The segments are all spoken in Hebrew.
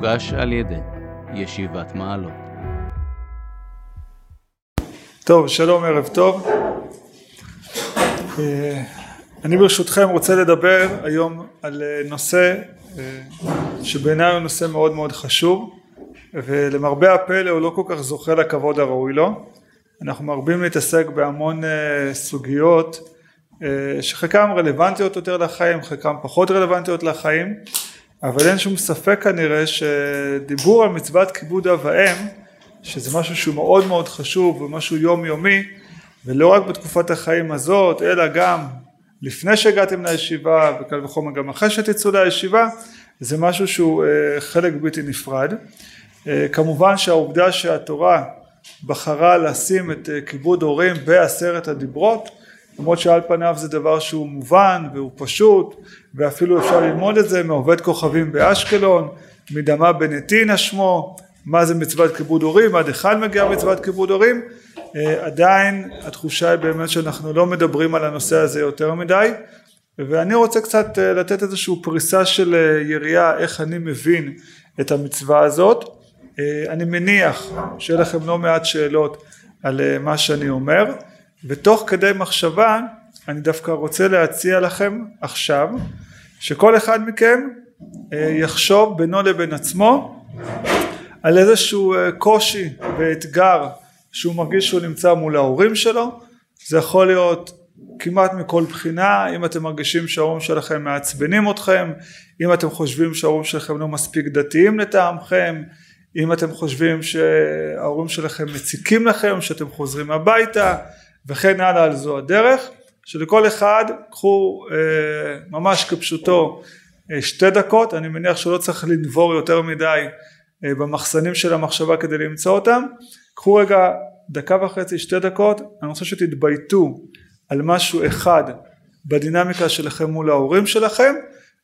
מוגש על ידי ישיבת מעלות. טוב, שלום, ערב טוב. אה, אני ברשותכם רוצה לדבר היום על אה, נושא אה, שבעיניי הוא נושא מאוד מאוד חשוב ולמרבה הפלא הוא לא כל כך זוכה לכבוד הראוי לו. אנחנו מרבים להתעסק בהמון סוגיות שחלקן רלוונטיות יותר לחיים, חלקן פחות רלוונטיות לחיים, אבל אין שום ספק כנראה שדיבור על מצוות כיבוד אב ואם, שזה משהו שהוא מאוד מאוד חשוב ומשהו יומיומי, ולא רק בתקופת החיים הזאת, אלא גם לפני שהגעתם לישיבה, וקל וחומר גם אחרי שתצאו לישיבה, זה משהו שהוא אה, חלק בלתי נפרד. אה, כמובן שהעובדה שהתורה בחרה לשים את אה, כיבוד הורים בעשרת הדיברות, למרות שעל פניו זה דבר שהוא מובן והוא פשוט ואפילו אפשר ללמוד את זה מעובד כוכבים באשקלון, מדמה בנתינה שמו, מה זה מצוות כיבוד הורים, עד היכן מגיעה מצוות כיבוד הורים, אה, עדיין התחושה היא באמת שאנחנו לא מדברים על הנושא הזה יותר מדי ואני רוצה קצת אה, לתת איזושהי פריסה של אה, יריעה איך אני מבין את המצווה הזאת. אני מניח שיהיה לכם לא מעט שאלות על מה שאני אומר ותוך כדי מחשבה אני דווקא רוצה להציע לכם עכשיו שכל אחד מכם יחשוב בינו לבין עצמו על איזשהו קושי ואתגר שהוא מרגיש שהוא נמצא מול ההורים שלו. זה יכול להיות כמעט מכל בחינה. אם אתם מרגישים שההורים שלכם מעצבנים אתכם אם אתם חושבים שההורים שלכם לא מספיק דתיים לטעמכם אם אתם חושבים שההורים שלכם מציקים לכם שאתם חוזרים הביתה וכן הלאה על זו הדרך שלכל אחד קחו אה, ממש כפשוטו אה, שתי דקות. אני מניח שלא צריך לנבור יותר מדי אה, במחסנים של המחשבה כדי למצוא אותם. קחו רגע דקה וחצי שתי דקות. אני רוצה שתתבייתו על משהו אחד בדינמיקה שלכם מול ההורים שלכם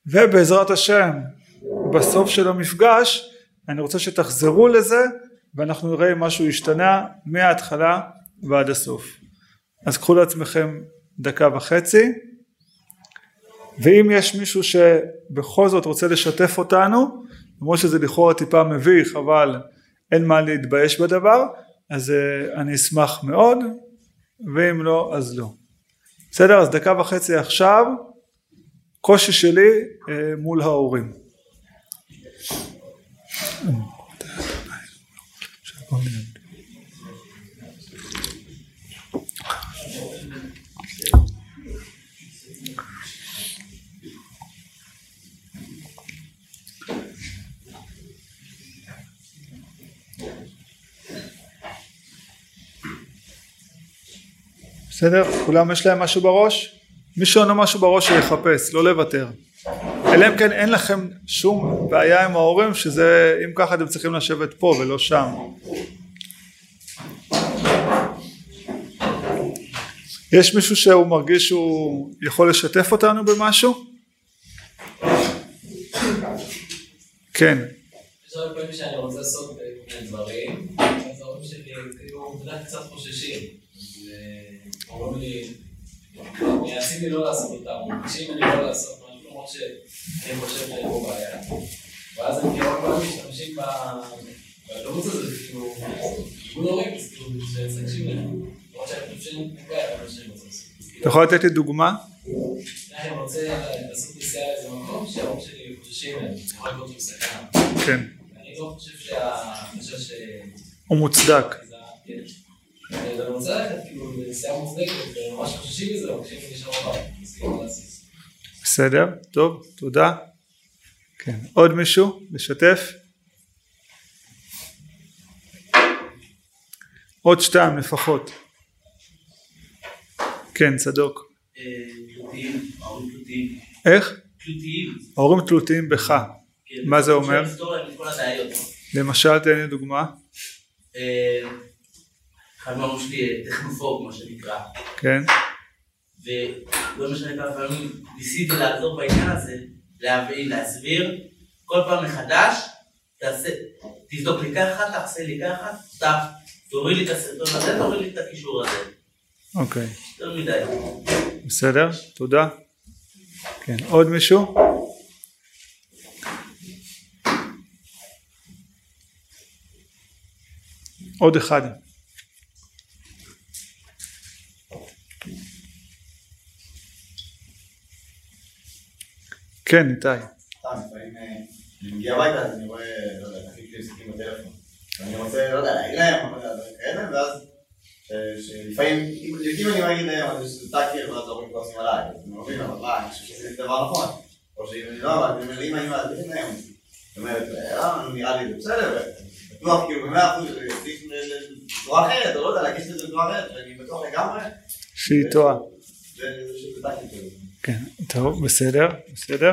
ובעזרת השם בסוף של המפגש אני רוצה שתחזרו לזה ואנחנו נראה אם משהו השתנה מההתחלה ועד הסוף אז קחו לעצמכם דקה וחצי. ואם יש מישהו שבכל זאת רוצה לשתף אותנו למרות שזה לכאורה טיפה מביך אבל אין מה להתבייש בדבר אז uh, אני אשמח מאוד ואם לא אז לא. בסדר? אז דקה וחצי עכשיו. קושי שלי uh, מול ההורים בסדר? כולם יש להם משהו בראש? מי שאין לו משהו בראש שיחפש, לא לוותר. אלא אם כן אין לכם שום בעיה עם ההורים שזה אם ככה אתם צריכים לשבת פה ולא שם. יש מישהו שהוא מרגיש שהוא יכול לשתף אותנו במשהו? כן. יש הרבה פעמים שאני רוצה לעשות דברים, אז ההורים שלי כאילו קצת חוששים. אומרים לי, מייעצים לי לא לעשות אותם, מבקשים ממני לא לעשות, משהו, למרות שאני חושב שאין פה בעיה. ואז אני כאילו פעם משתמשים בתירוץ הזה, כאילו, כיוון הורים, כאילו, שתקשיב להם. למרות שאני חושב שאין בעיה, אבל שאני רוצה לעשות. אתה יכול לתת לי דוגמה? אני רוצה לעשות נסיעה לאיזה מקום שההורים שלי חוששים מהם, יכול להיות שהוא סכנה. כן. אני לא חושב שהחשש... הוא מוצדק. כן. ואני רוצה ללכת כאילו לנסיעה מוצדקת, וממש חוששים מזה, מבקשים לי להישאר בבית, בסדר, טוב, תודה. כן, עוד מישהו? לשתף? עוד שתיים לפחות. כן, צדוק. איך? תלותיים. ההורים תלותיים בך. מה זה אומר? למשל תן לי דוגמה. אחד מההורים שלי טכנופוב, מה שנקרא. כן. ולא משנה כמה פעמים ניסיתי לעזור בעניין הזה, להבין, להסביר, כל פעם מחדש, תעשה, תבדוק לי ככה, תעשה לי ככה, סתם, תוריד לי את הסרטון הזה, תוריד לי את הקישור הזה. אוקיי. יותר מדי. בסדר, תודה. כן, עוד מישהו? עוד אחד. כן, איתי. סתם, לפעמים אה, אני מגיע הביתה אז אני רואה, לא יודע, שלי משחקים בטלפון. ואני רוצה, לא יודע, להגיד להם, לא יודע, דברים כאלה, ואז ש- שלפעמים, אם אם אני מגיד להם, אז יש טאקר, ואז ההורים כועסים עליי, אני מבין, אבל מה, אני חושב שזה דבר נכון. או שאם אני לא, אבל אני אומר, אמא, אמא, תגיד להם. זאת אומרת, אה, נו, נראה לי זה בסדר, בטוח, כאילו, במאה אחוז, בצורה אחרת, או לא יודע, להגיש את זה בצורה אחרת, ואני בטוח לגמרי, שהיא טועה. כן, טוב, בסדר, בסדר.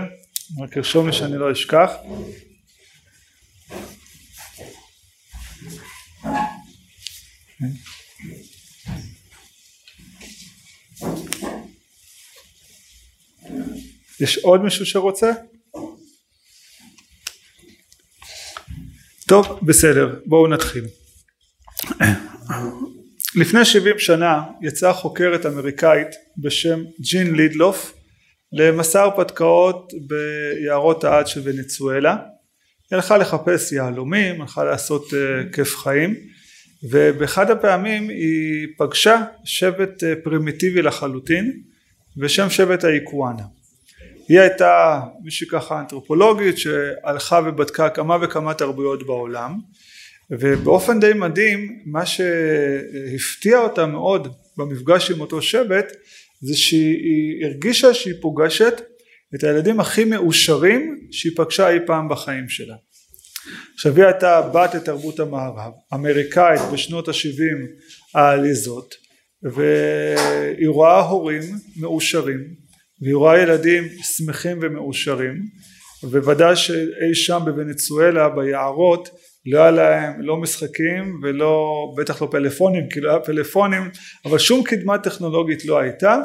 רק ארשום לי שאני לא אשכח. יש עוד מישהו שרוצה? טוב, בסדר, בואו נתחיל. לפני 70 שנה יצאה חוקרת אמריקאית בשם ג'ין לידלוף למסע הרפתקאות ביערות העד של ונצואלה. היא הלכה לחפש יהלומים, הלכה לעשות uh, כיף חיים ובאחד הפעמים היא פגשה שבט uh, פרימיטיבי לחלוטין בשם שבט האיקואנה. היא הייתה מישהי ככה אנתרופולוגית שהלכה ובדקה כמה וכמה תרבויות בעולם ובאופן די מדהים מה שהפתיע אותה מאוד במפגש עם אותו שבט זה שהיא הרגישה שהיא פוגשת את הילדים הכי מאושרים שהיא פגשה אי פעם בחיים שלה. עכשיו היא הייתה בת לתרבות המערב, אמריקאית בשנות ה-70 העליזות והיא רואה הורים מאושרים והיא רואה ילדים שמחים ומאושרים וודאי שאי שם בוונצואלה ביערות לא היה להם לא משחקים ולא בטח לא פלאפונים כי לא היה פלאפונים אבל שום קדמה טכנולוגית לא הייתה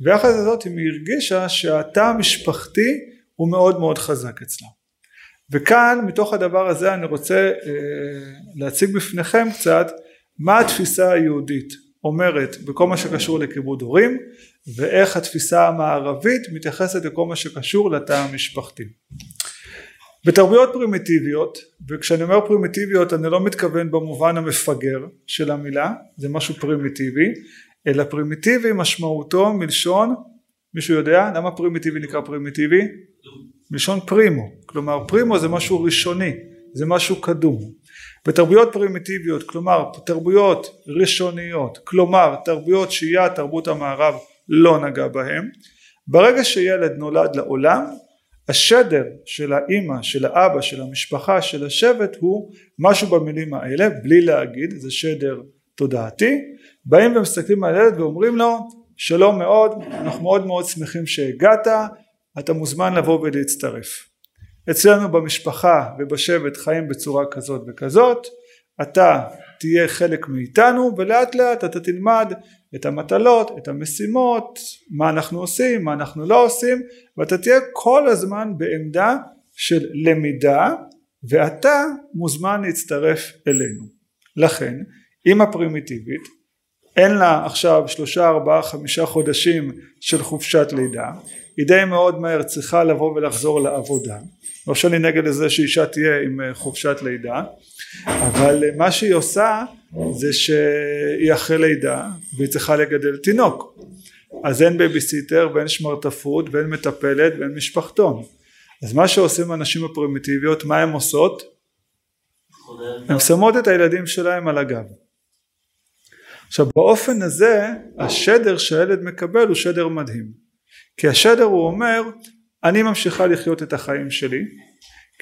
ויחד עם היא הרגישה שהתא המשפחתי הוא מאוד מאוד חזק אצלה. וכאן מתוך הדבר הזה אני רוצה אה, להציג בפניכם קצת מה התפיסה היהודית אומרת בכל מה שקשור לכיבוד הורים ואיך התפיסה המערבית מתייחסת לכל מה שקשור לתא המשפחתי בתרבויות פרימיטיביות וכשאני אומר פרימיטיביות אני לא מתכוון במובן המפגר של המילה זה משהו פרימיטיבי אלא פרימיטיבי משמעותו מלשון מישהו יודע למה פרימיטיבי נקרא פרימיטיבי? מלשון primo כלומר primo זה משהו ראשוני זה משהו קדום בתרבויות פרימיטיביות כלומר תרבויות ראשוניות כלומר תרבויות שהיא תרבות המערב לא נגע בהם ברגע שילד נולד לעולם השדר של האימא, של האבא, של המשפחה, של השבט הוא משהו במילים האלה בלי להגיד זה שדר תודעתי. באים ומסתכלים על הילד ואומרים לו שלום מאוד אנחנו מאוד מאוד שמחים שהגעת אתה מוזמן לבוא ולהצטרף. אצלנו במשפחה ובשבט חיים בצורה כזאת וכזאת אתה תהיה חלק מאיתנו ולאט לאט אתה תלמד את המטלות, את המשימות, מה אנחנו עושים, מה אנחנו לא עושים ואתה תהיה כל הזמן בעמדה של למידה ואתה מוזמן להצטרף אלינו. לכן אמא פרימיטיבית אין לה עכשיו שלושה ארבעה חמישה חודשים של חופשת לידה היא די מאוד מהר צריכה לבוא ולחזור לעבודה לא שאני נגד לזה שאישה תהיה עם חופשת לידה אבל מה שהיא עושה זה שהיא אחרי לידה והיא צריכה לגדל תינוק. אז אין בייביסיטר ואין שמרטפות ואין מטפלת ואין משפחתון. אז מה שעושים הנשים הפרימיטיביות מה הן עושות? הן שמות את הילדים שלהם על הגב. עכשיו באופן הזה השדר שהילד מקבל הוא שדר מדהים. כי השדר הוא אומר אני ממשיכה לחיות את החיים שלי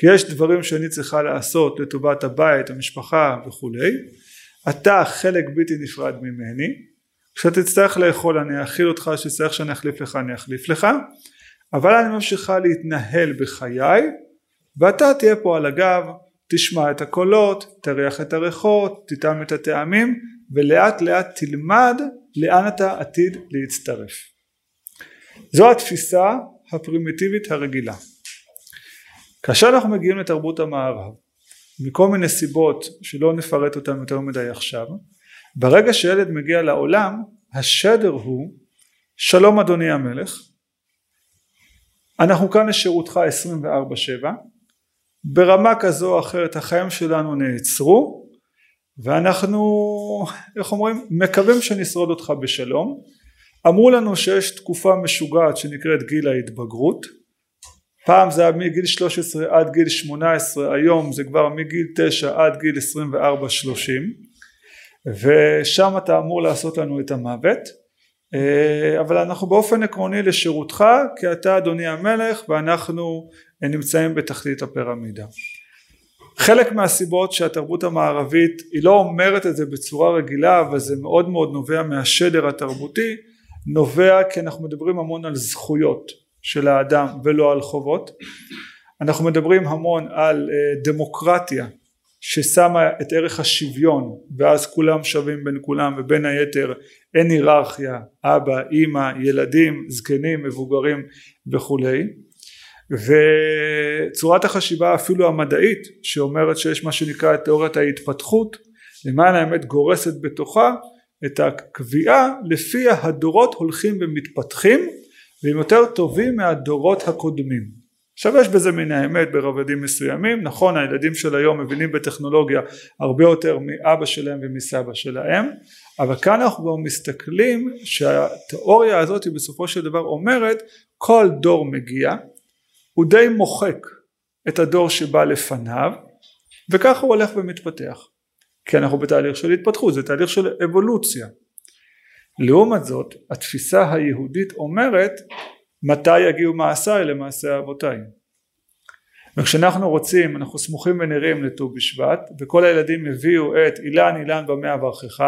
כי יש דברים שאני צריכה לעשות לטובת הבית, המשפחה וכולי. אתה חלק בלתי נפרד ממני. כשאתה תצטרך לאכול אני אאכיל אותך כשתצטרך שאני אחליף לך אני אחליף לך. אבל אני ממשיכה להתנהל בחיי ואתה תהיה פה על הגב תשמע את הקולות תריח את הריחות תטעם את הטעמים ולאט לאט תלמד לאן אתה עתיד להצטרף. זו התפיסה הפרימיטיבית הרגילה כאשר אנחנו מגיעים לתרבות המערב מכל מיני סיבות שלא נפרט אותן יותר מדי עכשיו ברגע שילד מגיע לעולם השדר הוא שלום אדוני המלך אנחנו כאן לשירותך 24/7 ברמה כזו או אחרת החיים שלנו נעצרו ואנחנו איך אומרים מקווים שנשרוד אותך בשלום. אמרו לנו שיש תקופה משוגעת שנקראת גיל ההתבגרות פעם זה היה מגיל 13 עד גיל 18 היום זה כבר מגיל 9 עד גיל 24-30 ושם אתה אמור לעשות לנו את המוות. אה, אבל אנחנו באופן עקרוני לשירותך כי אתה אדוני המלך ואנחנו נמצאים בתחתית הפירמידה. חלק מהסיבות שהתרבות המערבית היא לא אומרת את זה בצורה רגילה אבל זה מאוד מאוד נובע מהשדר התרבותי נובע כי אנחנו מדברים המון על זכויות של האדם ולא על חובות. אנחנו מדברים המון על אה, דמוקרטיה ששמה את ערך השוויון ואז כולם שווים בין כולם ובין היתר אין היררכיה אבא אימא ילדים זקנים מבוגרים וכולי. וצורת החשיבה אפילו המדעית שאומרת שיש מה שנקרא את תיאוריית ההתפתחות למען האמת גורסת בתוכה את הקביעה לפיה הדורות הולכים ומתפתחים והם יותר טובים מהדורות הקודמים. עכשיו יש בזה מן האמת ברבדים מסוימים. נכון הילדים של היום מבינים בטכנולוגיה הרבה יותר מאבא שלהם ומסבא שלהם. אבל כאן אנחנו גם מסתכלים שהתיאוריה הזאת בסופו של דבר אומרת כל דור מגיע הוא די מוחק את הדור שבא לפניו וככה הוא הולך ומתפתח. כי אנחנו בתהליך של התפתחות זה תהליך של אבולוציה לעומת זאת התפיסה היהודית אומרת מתי יגיעו מעשיי למעשה אבותיי. וכשאנחנו רוצים אנחנו סמוכים ונראים לט"ו בשבט וכל הילדים הביאו את אילן אילן במה אברכך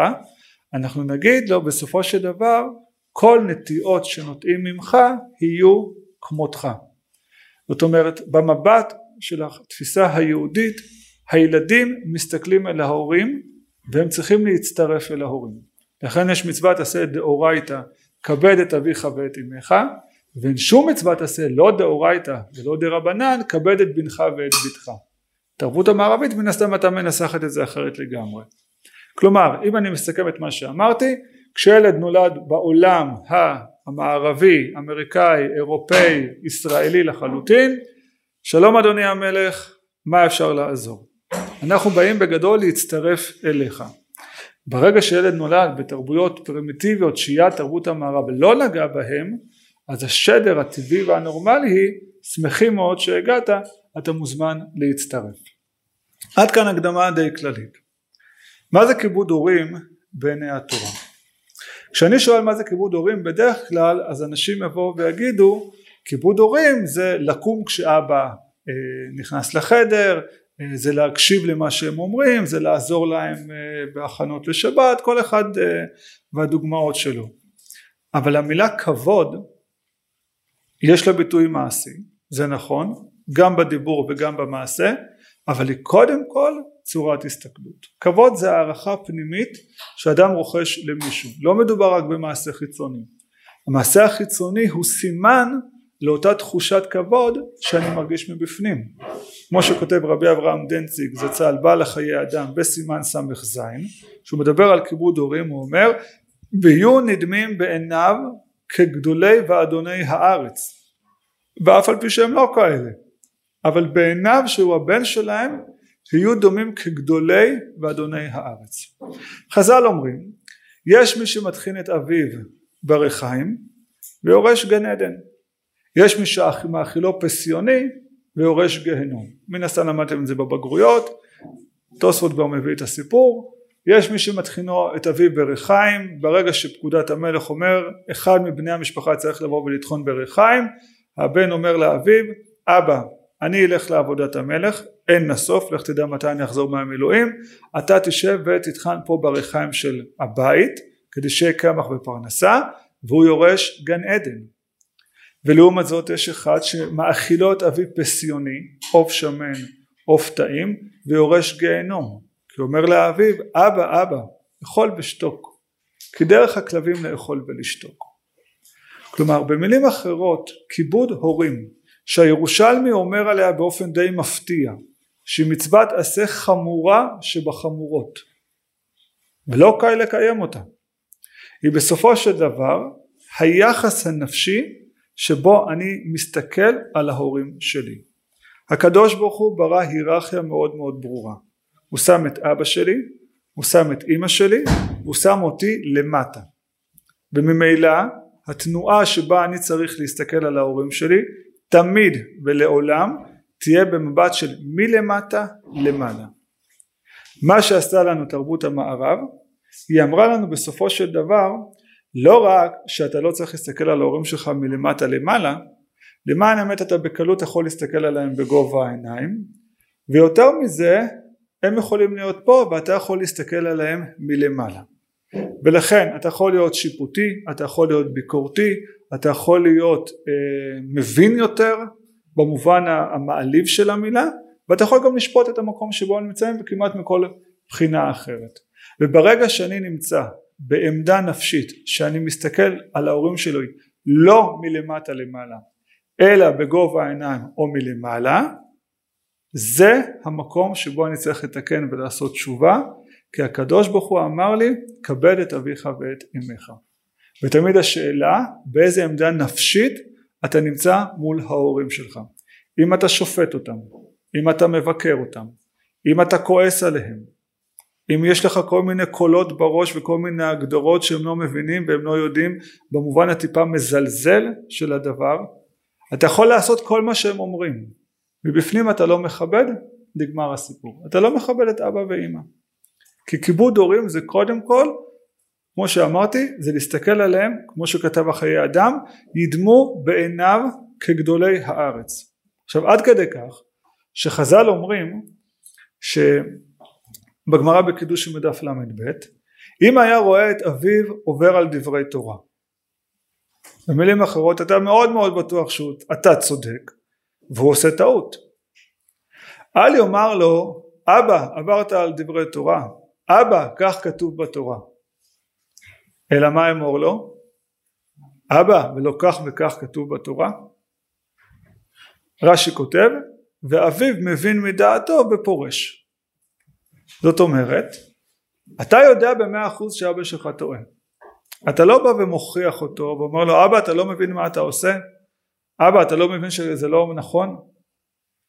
אנחנו נגיד לו בסופו של דבר כל נטיעות שנוטעים ממך יהיו כמותך. זאת אומרת במבט של התפיסה היהודית הילדים מסתכלים אל ההורים והם צריכים להצטרף אל ההורים לכן יש מצוות עשה דאורייתא כבד את אביך ואת אמך ואין שום מצוות עשה לא דאורייתא ולא דרבנן כבד את בנך ואת בתך. תרבות המערבית מן הסתם אתה מנסחת את זה אחרת לגמרי. כלומר אם אני מסכם את מה שאמרתי כשילד נולד בעולם המערבי אמריקאי אירופאי ישראלי לחלוטין שלום אדוני המלך מה אפשר לעזור? אנחנו באים בגדול להצטרף אליך ברגע שילד נולד בתרבויות פרימיטיביות שהיא תרבות המערב לא נגע בהם אז השדר הטבעי והנורמלי היא שמחים מאוד שהגעת אתה מוזמן להצטרף. עד כאן הקדמה די כללית. מה זה כיבוד הורים בעיני התורה? כשאני שואל מה זה כיבוד הורים בדרך כלל אז אנשים יבואו ויגידו כיבוד הורים זה לקום כשאבא אה, נכנס לחדר זה להקשיב למה שהם אומרים זה לעזור להם אה, בהכנות לשבת כל אחד אה, והדוגמאות שלו. אבל המילה כבוד יש לה ביטוי מעשי זה נכון גם בדיבור וגם במעשה אבל היא קודם כל צורת הסתכלות. כבוד זה הערכה פנימית שאדם רוכש למישהו. לא מדובר רק במעשה חיצוני. המעשה החיצוני הוא סימן לאותה תחושת כבוד שאני מרגיש מבפנים כמו שכותב רבי אברהם דנציג זצ"ל בעל החיי אדם בסימן ס"ז שהוא מדבר על כיבוד הורים הוא אומר ויהיו נדמים בעיניו כגדולי ואדוני הארץ ואף על פי שהם לא כאלה אבל בעיניו שהוא הבן שלהם יהיו דומים כגדולי ואדוני הארץ. חז"ל אומרים יש מי שמטחין את אביו בריחיים ויורש גן עדן. יש מי שמאכילו פסיוני ויורש גהנום. מן הסתם למדתם את זה בבגרויות. תוספות כבר מביא את הסיפור. יש מי שמטחינו את אביו בריחיים ברגע שפקודת המלך אומר אחד מבני המשפחה צריך לבוא ולטחון בריחיים הבן אומר לאביו אבא אני אלך לעבודת המלך אין נסוף לך תדע מתי אני אחזור מהמילואים. אתה תשב ותטחן פה בריחיים של הבית כדי שיהיה קמח ופרנסה והוא יורש גן עדן ולעומת זאת יש אחד שמאכילו את אביו פסיוני עוף שמן עוף טעים ויורש גיהנום. כי אומר לאביו אבא אבא אכול ושתוק. כי דרך הכלבים לאכול ולשתוק. כלומר במילים אחרות כיבוד הורים שהירושלמי אומר עליה באופן די מפתיע שהיא מצוות עשה חמורה שבחמורות ולא קל לקיים אותה. היא בסופו של דבר היחס הנפשי שבו אני מסתכל על ההורים שלי. הקדוש ברוך הוא ברא היררכיה מאוד מאוד ברורה. הוא שם את אבא שלי הוא שם את אימא שלי הוא שם אותי למטה. וממילא התנועה שבה אני צריך להסתכל על ההורים שלי תמיד ולעולם תהיה במבט של מלמטה למעלה. מה שעשתה לנו תרבות המערב היא אמרה לנו בסופו של דבר לא רק שאתה לא צריך להסתכל על ההורים שלך מלמטה למעלה למען האמת אתה בקלות יכול להסתכל עליהם בגובה העיניים ויותר מזה הם יכולים להיות פה ואתה יכול להסתכל עליהם מלמעלה. ולכן אתה יכול להיות שיפוטי, אתה יכול להיות ביקורתי, אתה יכול להיות אה, מבין יותר במובן המעליב של המילה ואתה יכול גם לשפוט את המקום שבו הם נמצאים וכמעט מכל בחינה אחרת. וברגע שאני נמצא בעמדה נפשית שאני מסתכל על ההורים שלי לא מלמטה למעלה אלא בגובה העיניים או מלמעלה זה המקום שבו אני צריך לתקן ולעשות תשובה כי הקדוש ברוך הוא אמר לי כבד את אביך ואת אמך. ותמיד השאלה באיזה עמדה נפשית אתה נמצא מול ההורים שלך? אם אתה שופט אותם אם אתה מבקר אותם אם אתה כועס עליהם אם יש לך כל מיני קולות בראש וכל מיני הגדרות שהם לא מבינים והם לא יודעים במובן הטיפה מזלזל של הדבר אתה יכול לעשות כל מה שהם אומרים. מבפנים אתה לא מכבד נגמר הסיפור. אתה לא מכבד את אבא ואימא כי כיבוד הורים זה קודם כל כמו שאמרתי זה להסתכל עליהם כמו שכתב החיי אדם ידמו בעיניו כגדולי הארץ. עכשיו עד כדי כך שחז"ל אומרים שבגמרא בקידוש מדף ל"ב אם היה רואה את אביו עובר על דברי תורה במילים אחרות אתה מאוד מאוד בטוח שאתה צודק והוא עושה טעות אל יאמר לו אבא עברת על דברי תורה אבא כך כתוב בתורה אלא מה אמור לו? אבא ולא כך וכך כתוב בתורה רש"י כותב ואביו מבין מדעתו ופורש זאת אומרת אתה יודע במאה אחוז שאבא שלך טועה אתה לא בא ומוכיח אותו ואומר לו אבא אתה לא מבין מה אתה עושה? אבא אתה לא מבין שזה לא נכון?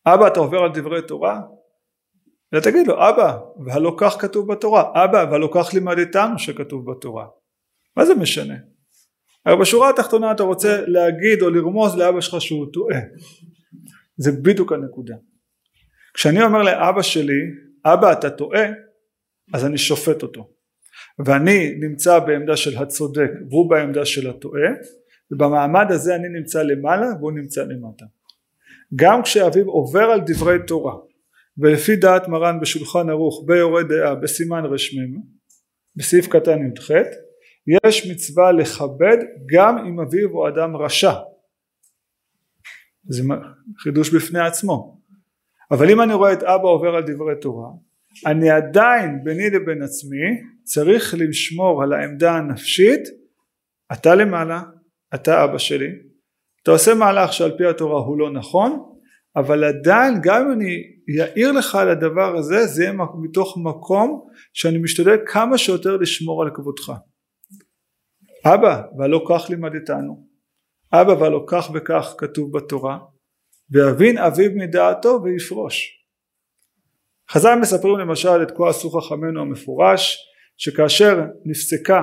אבא אתה עובר על דברי תורה? אלא תגיד לו אבא והלא כך כתוב בתורה. אבא והלא כך לימד איתנו שכתוב בתורה. מה זה משנה? אבל בשורה התחתונה אתה רוצה להגיד או לרמוז לאבא שלך שהוא טועה. זה בדיוק הנקודה. כשאני אומר לאבא שלי אבא אתה טועה אז אני שופט אותו. ואני נמצא בעמדה של הצודק והוא בעמדה של הטועה ובמעמד הזה אני נמצא למעלה והוא נמצא למטה. גם כשאביו עובר על דברי תורה ולפי דעת מרן בשולחן ערוך ביורה דעה בסימן רשמם בסעיף קטן י"ח יש מצווה לכבד גם אם אביו הוא אדם רשע. זה חידוש בפני עצמו אבל אם אני רואה את אבא עובר על דברי תורה אני עדיין ביני לבין עצמי צריך לשמור על העמדה הנפשית אתה למעלה אתה אבא שלי. אתה עושה מהלך שעל פי התורה הוא לא נכון אבל עדיין גם אם אני אעיר לך על הדבר הזה זה יהיה מתוך מקום שאני משתדל כמה שיותר לשמור על כבודך. אבא והלא כך לימדתנו אבא והלא כך וכך כתוב בתורה ויבין אביו מדעתו ויפרוש חז"ל מספרים למשל את כה עשו חכמינו המפורש שכאשר נפסקה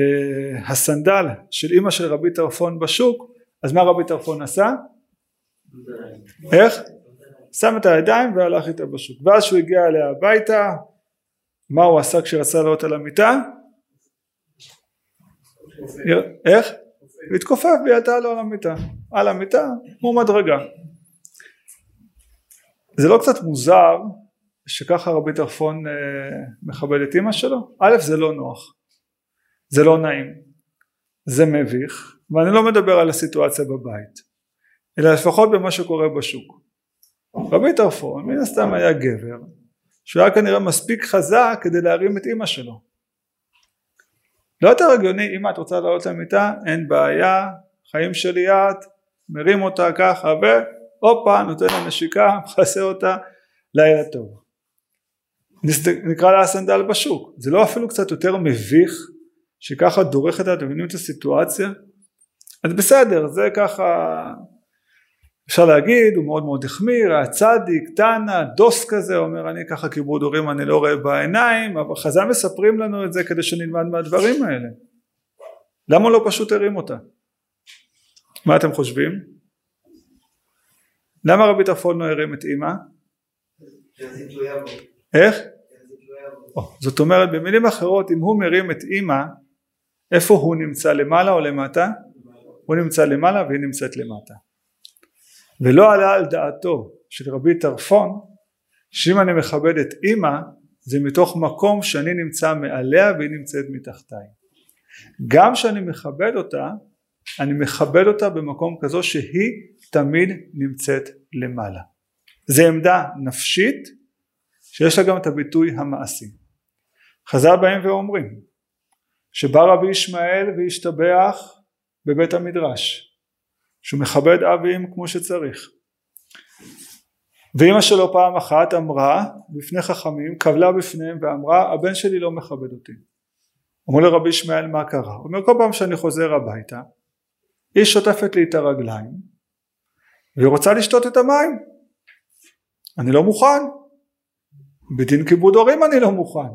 אה, הסנדל של אימא של רבי טרפון בשוק אז מה רבי טרפון עשה? איך? שם את הידיים והלך איתה בשוק ואז שהוא הגיע אליה הביתה מה הוא עשה כשרצה לעלות על המיטה? איך? התכופף והיא עלתה לו על המיטה על המיטה כמו מדרגה זה לא קצת מוזר שככה רבי טרפון אה, מכבד את אמא שלו? א' זה לא נוח זה לא נעים זה מביך ואני לא מדבר על הסיטואציה בבית אלא לפחות במה שקורה בשוק. רבי טרפון מן הסתם היה גבר שהוא היה כנראה מספיק חזק כדי להרים את אימא שלו. לא יותר הגיוני אם את רוצה לעלות למיטה אין בעיה חיים שלי את מרים אותה ככה והופה נותן לה נשיקה מכסה אותה לילה טוב. נקרא לה הסנדל בשוק זה לא אפילו קצת יותר מביך שככה דורכת את מבינים את הסיטואציה אז בסדר זה ככה אפשר להגיד הוא מאוד מאוד החמיר, היה צדיק, תנא, דוס כזה, אומר אני ככה כיבוד הורים אני לא רואה בעיניים, אבל חז"ל מספרים לנו את זה כדי שנלמד מהדברים האלה. למה לא פשוט הרים אותה? מה אתם חושבים? למה רבי טרפון לא הרים את אימא? איך? זאת אומרת במילים אחרות אם הוא מרים את אימא איפה הוא נמצא למעלה או למטה? הוא נמצא למעלה והיא נמצאת למטה ולא עלה על דעתו של רבי טרפון שאם אני מכבד את אימא זה מתוך מקום שאני נמצא מעליה והיא נמצאת מתחתיי גם כשאני מכבד אותה אני מכבד אותה במקום כזו שהיא תמיד נמצאת למעלה. זה עמדה נפשית שיש לה גם את הביטוי המעשי. חז"ל באים ואומרים שבא רבי ישמעאל והשתבח בבית המדרש שהוא מכבד אב ואם כמו שצריך. ואימא שלו פעם אחת אמרה בפני חכמים קבלה בפניהם ואמרה הבן שלי לא מכבד אותי. אמרו לרבי ישמעאל מה קרה? הוא אומר כל פעם שאני חוזר הביתה היא שוטפת לי את הרגליים והיא רוצה לשתות את המים. אני לא מוכן. בדין כיבוד הורים אני לא מוכן.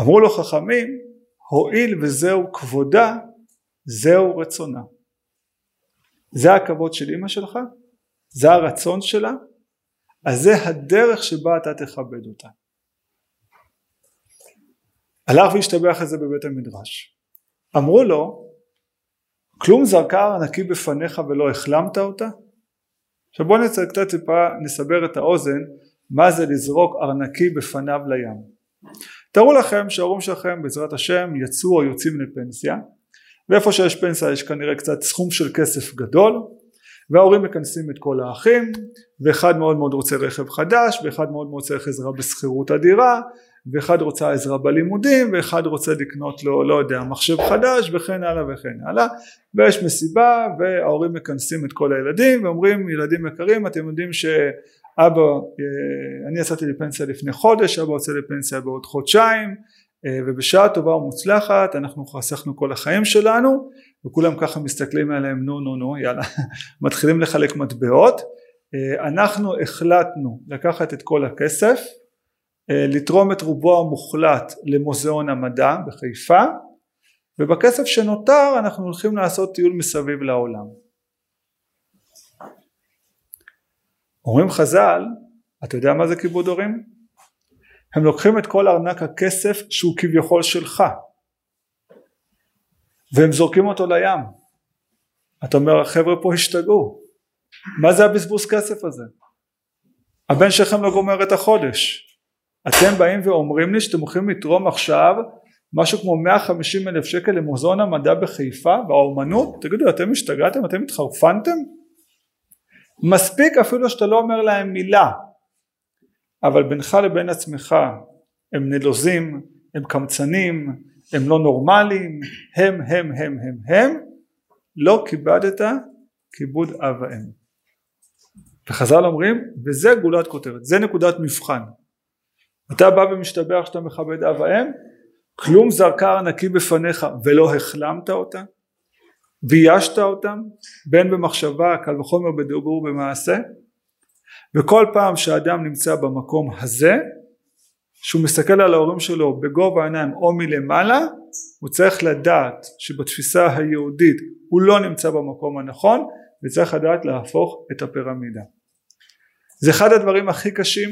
אמרו לו חכמים הואיל וזהו כבודה זהו רצונה. זה הכבוד של אמא שלך? זה הרצון שלה? אז זה הדרך שבה אתה תכבד אותה. הלך והשתבח את זה בבית המדרש. אמרו לו כלום זרקה ארנקי בפניך ולא החלמת אותה? עכשיו בואו נצא קצת טיפה נסבר את האוזן מה זה לזרוק ארנקי בפניו לים תארו לכם שההורים שלכם בעזרת השם יצאו או יוצאים לפנסיה ואיפה שיש פנסיה יש כנראה קצת סכום של כסף גדול וההורים מכנסים את כל האחים ואחד מאוד מאוד רוצה רכב חדש ואחד מאוד מאוד צריך עזרה בשכירות הדירה ואחד רוצה עזרה בלימודים ואחד רוצה לקנות לו לא יודע מחשב חדש וכן הלאה וכן הלאה. ויש מסיבה וההורים מכנסים את כל הילדים ואומרים ילדים יקרים אתם יודעים שאבא אה, אני יצאתי לפנסיה לפני חודש אבא יוצא לפנסיה בעוד חודשיים אה, ובשעה טובה ומוצלחת אנחנו חסכנו כל החיים שלנו. וכולם ככה מסתכלים עליהם נו נו נו יאללה. מתחילים לחלק מטבעות. אה, אנחנו החלטנו לקחת את כל הכסף לתרום את רובו המוחלט למוזיאון המדע בחיפה ובכסף שנותר אנחנו הולכים לעשות טיול מסביב לעולם אומרים חז"ל אתה יודע מה זה כיבוד הורים? הם לוקחים את כל ארנק הכסף שהוא כביכול שלך והם זורקים אותו לים אתה אומר החבר'ה פה השתגעו מה זה הבזבוז כסף הזה? הבן שלכם לא גומר את החודש אתם באים ואומרים לי שאתם הולכים לתרום עכשיו משהו כמו 150 אלף שקל למוזיאון המדע בחיפה והאומנות? תגידו אתם השתגעתם? אתם התחרפנתם? מספיק אפילו שאתה לא אומר להם מילה. אבל בינך לבין עצמך הם נלוזים הם קמצנים הם לא נורמליים הם הם הם הם הם לא כיבדת כיבוד אב ואם. וחז"ל אומרים וזה גולת כותרת זה נקודת מבחן אתה בא ומשתבח שאתה מכבד אב ואם כלום זרקה נקי בפניך ולא החלמת אותה ביישת אותם בין במחשבה קל וחומר בדיבור במעשה וכל פעם שאדם נמצא במקום הזה שהוא מסתכל על ההורים שלו בגובה העיניים או מלמעלה הוא צריך לדעת שבתפיסה היהודית הוא לא נמצא במקום הנכון וצריך לדעת להפוך את הפירמידה. זה אחד הדברים הכי קשים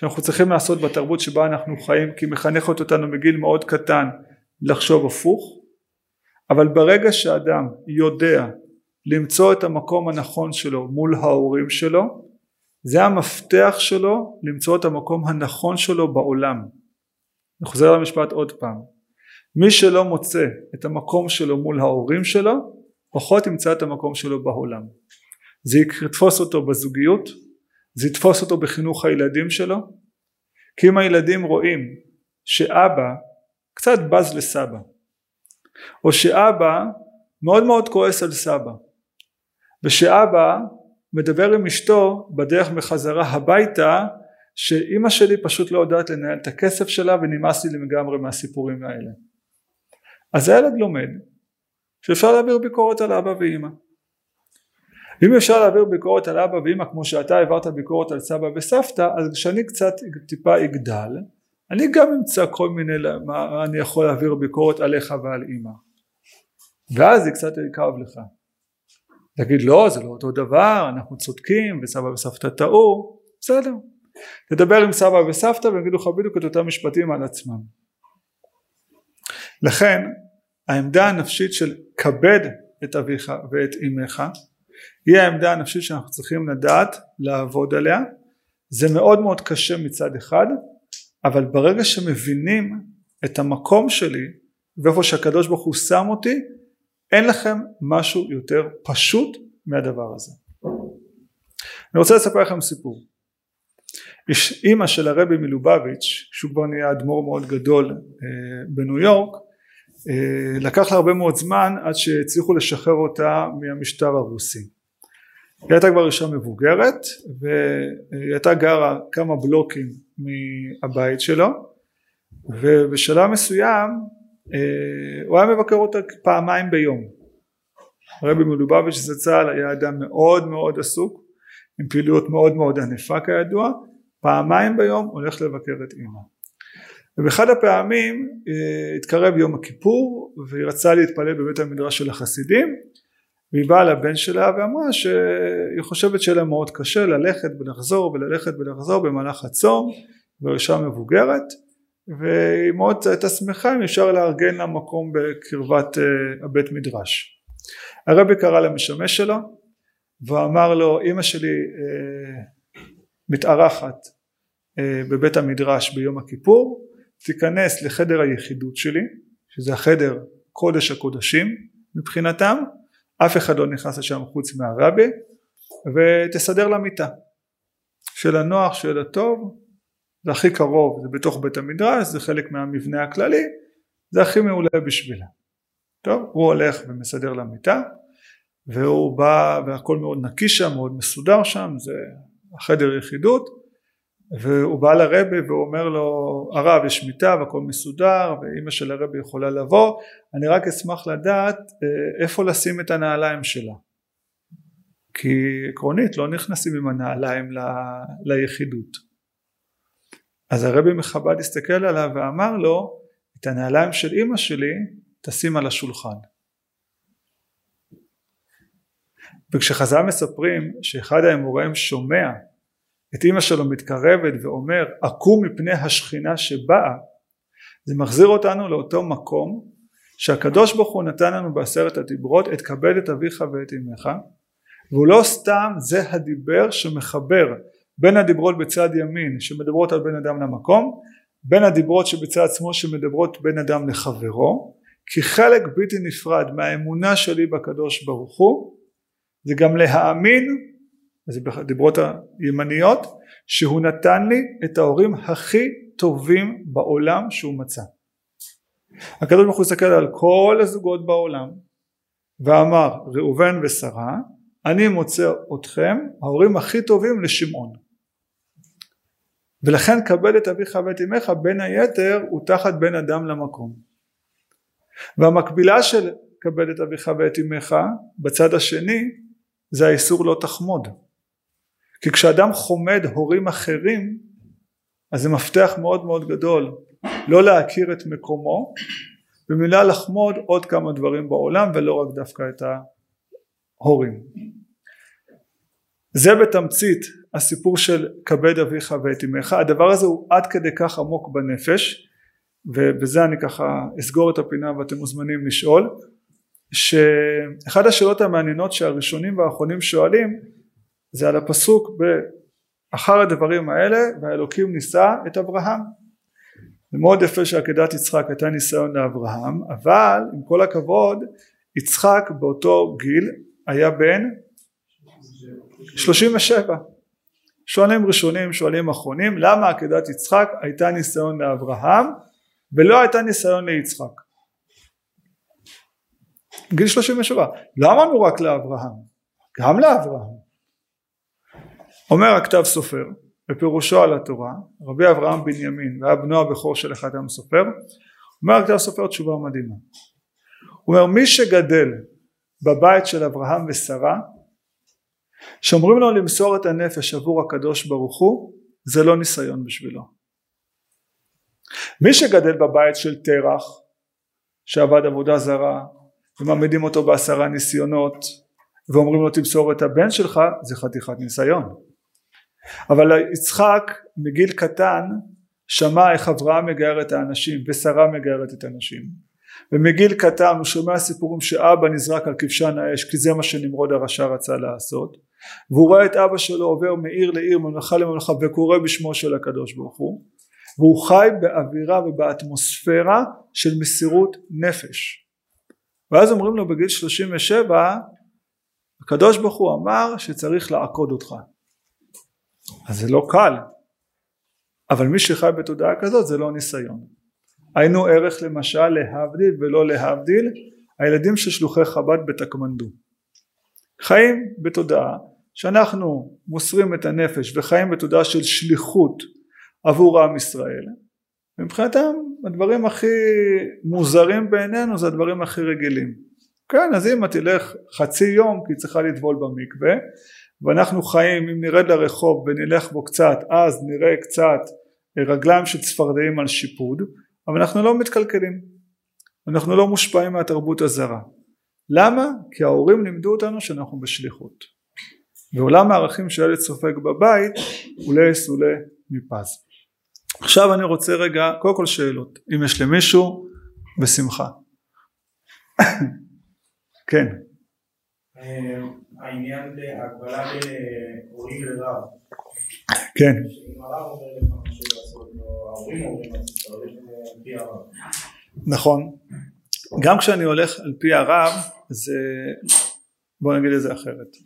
שאנחנו צריכים לעשות בתרבות שבה אנחנו חיים כי מחנכת אותנו מגיל מאוד קטן לחשוב הפוך. אבל ברגע שאדם יודע למצוא את המקום הנכון שלו מול ההורים שלו זה המפתח שלו למצוא את המקום הנכון שלו בעולם. אני חוזר למשפט עוד פעם. מי שלא מוצא את המקום שלו מול ההורים שלו פחות ימצא את המקום שלו בעולם. זה יתפוס אותו בזוגיות זה יתפוס אותו בחינוך הילדים שלו? כי אם הילדים רואים שאבא קצת בז לסבא או שאבא מאוד מאוד כועס על סבא ושאבא מדבר עם אשתו בדרך בחזרה הביתה שאימא שלי פשוט לא יודעת לנהל את הכסף שלה ונמאס לי לגמרי מהסיפורים האלה. אז הילד לומד שאפשר להעביר ביקורת על אבא ואימא אם אפשר להעביר ביקורת על אבא ואמא כמו שאתה העברת ביקורת על סבא וסבתא אז כשאני קצת טיפה אגדל אני גם אמצא כל מיני מה אני יכול להעביר ביקורת עליך ועל אמא. ואז זה קצת יכאב לך. תגיד לא זה לא אותו דבר אנחנו צודקים וסבא וסבתא טעו. בסדר. תדבר עם סבא וסבתא והם יגידו לך בדיוק את אותם משפטים על עצמם. לכן העמדה הנפשית של כבד את אביך ואת אמך היא העמדה הנפשית שאנחנו צריכים לדעת לעבוד עליה. זה מאוד מאוד קשה מצד אחד אבל ברגע שמבינים את המקום שלי ואיפה שהקדוש ברוך הוא שם אותי אין לכם משהו יותר פשוט מהדבר הזה. אני רוצה לספר לכם סיפור. אימא של הרבי מלובביץ' שהוא כבר נהיה אדמו"ר מאוד גדול אה, בניו יורק אה, לקח לה הרבה מאוד זמן עד שהצליחו לשחרר אותה מהמשטר הרוסי היא הייתה כבר אישה מבוגרת והיא הייתה גרה כמה בלוקים מהבית שלו ובשלב מסוים אה, הוא היה מבקר אותה פעמיים ביום. הרבי מלובביץ' זצ"ל היה אדם מאוד מאוד עסוק עם פעילות מאוד מאוד ענפה כידוע. פעמיים ביום הולך לבקר את אמא. ובאחד הפעמים אה, התקרב יום הכיפור והיא רצה להתפלל בבית המדרש של החסידים והיא באה לבן שלה ואמרה שהיא חושבת שיהיה לה מאוד קשה ללכת ולחזור וללכת ולחזור במהלך הצום באישה מבוגרת והיא מאוד הייתה שמחה אם אפשר לארגן לה מקום בקרבת uh, הבית מדרש. הרבי קרא למשמש שלו ואמר לו אמא שלי uh, מתארחת uh, בבית המדרש ביום הכיפור תיכנס לחדר היחידות שלי שזה החדר קודש הקודשים מבחינתם אף אחד לא נכנס לשם חוץ מהרבי ותסדר לה מיטה. של הנוח של הטוב זה הכי קרוב זה בתוך בית המדרש זה חלק מהמבנה הכללי זה הכי מעולה בשבילה. טוב הוא הולך ומסדר לה מיטה והוא בא והכל מאוד נקי שם מאוד מסודר שם זה החדר יחידות והוא בא לרבי והוא אומר לו הרב יש מיטה והכל מסודר ואימא של הרבי יכולה לבוא. אני רק אשמח לדעת אה, איפה לשים את הנעליים שלה. כי עקרונית לא נכנסים עם הנעליים ל, ליחידות. אז הרבי מחב"ד הסתכל עליו ואמר לו את הנעליים של אימא שלי תשים על השולחן. וכשחז"ל מספרים שאחד האמוראים שומע את אימא שלו מתקרבת ואומר עקום מפני השכינה שבאה. זה מחזיר אותנו לאותו מקום שהקדוש ברוך הוא נתן לנו בעשרת הדיברות את כבד את אביך ואת אמך. והוא לא סתם זה הדיבר שמחבר בין הדיברות בצד ימין שמדברות על בין אדם למקום בין הדיברות שבצד שמאל שמדברות בין אדם לחברו כי חלק בלתי נפרד מהאמונה שלי בקדוש ברוך הוא זה גם להאמין זה בדיברות הימניות שהוא נתן לי את ההורים הכי טובים בעולם שהוא מצא. הקדוש ברוך הוא הסתכל על כל הזוגות בעולם ואמר ראובן ושרה אני מוצא אתכם ההורים הכי טובים לשמעון. ולכן כבד את אביך ואת אמך בין היתר הוא תחת בין אדם למקום. והמקבילה של כבד את אביך ואת אמך בצד השני זה האיסור לא תחמוד כי כשאדם חומד הורים אחרים אז זה מפתח מאוד מאוד גדול לא להכיר את מקומו במילה לחמוד עוד כמה דברים בעולם ולא רק דווקא את ההורים. זה בתמצית הסיפור של כבד אביך ואת אמך. הדבר הזה הוא עד כדי כך עמוק בנפש ובזה אני ככה אסגור את הפינה ואתם מוזמנים לשאול שאחד השאלות המעניינות שהראשונים והאחרונים שואלים זה על הפסוק באחר הדברים האלה והאלוקים נישא את אברהם זה מאוד יפה שעקדת יצחק הייתה ניסיון לאברהם אבל עם כל הכבוד יצחק באותו גיל היה בן 37 שואלים ראשונים שואלים אחרונים למה עקדת יצחק הייתה ניסיון לאברהם ולא הייתה ניסיון ליצחק? גיל 37 למה נו רק לאברהם? גם לאברהם אומר הכתב סופר בפירושו על התורה רבי אברהם בנימין והיה בנו הבכור של העם סופר אומר הכתב סופר תשובה מדהימה. הוא אומר מי שגדל בבית של אברהם ושרה שאומרים לו למסור את הנפש עבור הקדוש ברוך הוא זה לא ניסיון בשבילו. מי שגדל בבית של תרח שעבד עבודה זרה ומעמידים אותו בעשרה ניסיונות ואומרים לו תמסור את הבן שלך זה חתיכת ניסיון אבל יצחק מגיל קטן שמע איך אברהם מגייר את האנשים ושרה מגיירת את האנשים ומגיל קטן הוא שומע סיפורים שאבא נזרק על כבשן האש כי זה מה שנמרוד הרשע רצה לעשות. והוא רואה את אבא שלו עובר מעיר לעיר ממלכה לממלכה וקורא בשמו של הקדוש ברוך הוא. והוא חי באווירה ובאטמוספירה של מסירות נפש. ואז אומרים לו בגיל 37 הקדוש ברוך הוא אמר שצריך לעקוד אותך אז זה לא קל. אבל מי שחי בתודעה כזאת זה לא ניסיון. היינו ערך למשל להבדיל ולא להבדיל הילדים של שלוחי חב"ד בתקמנדו. חיים בתודעה שאנחנו מוסרים את הנפש וחיים בתודעה של שליחות עבור עם ישראל. מבחינתם הדברים הכי מוזרים בעינינו זה הדברים הכי רגילים. כן אז אמא תלך חצי יום כי היא צריכה לטבול במקווה ואנחנו חיים אם נרד לרחוב ונלך בו קצת אז נראה קצת רגליים של צפרדעים על שיפוד אבל אנחנו לא מתקלקלים. אנחנו לא מושפעים מהתרבות הזרה. למה? כי ההורים לימדו אותנו שאנחנו בשליחות. ועולם הערכים שילד סופג בבית עולה סולה מפז עכשיו אני רוצה רגע קודם כל שאלות. אם יש למישהו בשמחה. כן. אה, העניין להגבלה להורים לרב. כן. הרב. נכון. גם כשאני הולך על פי הרב זה בוא נגיד את זה אחרת.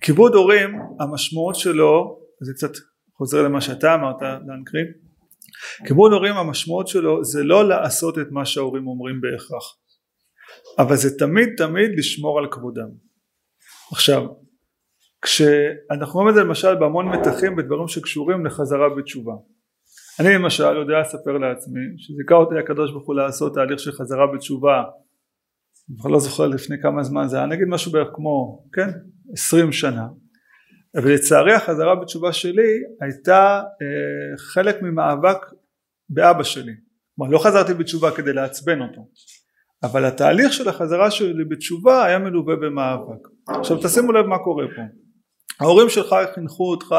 כיבוד הורים המשמעות שלו זה קצת חוזר למה שאתה אמרת דן קריב כיבוד הורים המשמעות שלו זה לא לעשות את מה שההורים אומרים בהכרח. אבל זה תמיד תמיד לשמור על כבודם עכשיו כשאנחנו רואים את זה למשל בהמון מתחים בדברים שקשורים לחזרה בתשובה. אני למשל יודע לספר לעצמי שזיכה אותי הקדוש ברוך הוא לעשות תהליך של חזרה בתשובה. אני כבר לא זוכר לפני כמה זמן זה היה. נגיד משהו בערך כמו כן עשרים שנה. ולצערי החזרה בתשובה שלי הייתה אה, חלק ממאבק באבא שלי. כלומר לא חזרתי בתשובה כדי לעצבן אותו. אבל התהליך של החזרה שלי בתשובה היה מלווה במאבק עכשיו תשימו לב מה קורה פה. ההורים שלך חינכו אותך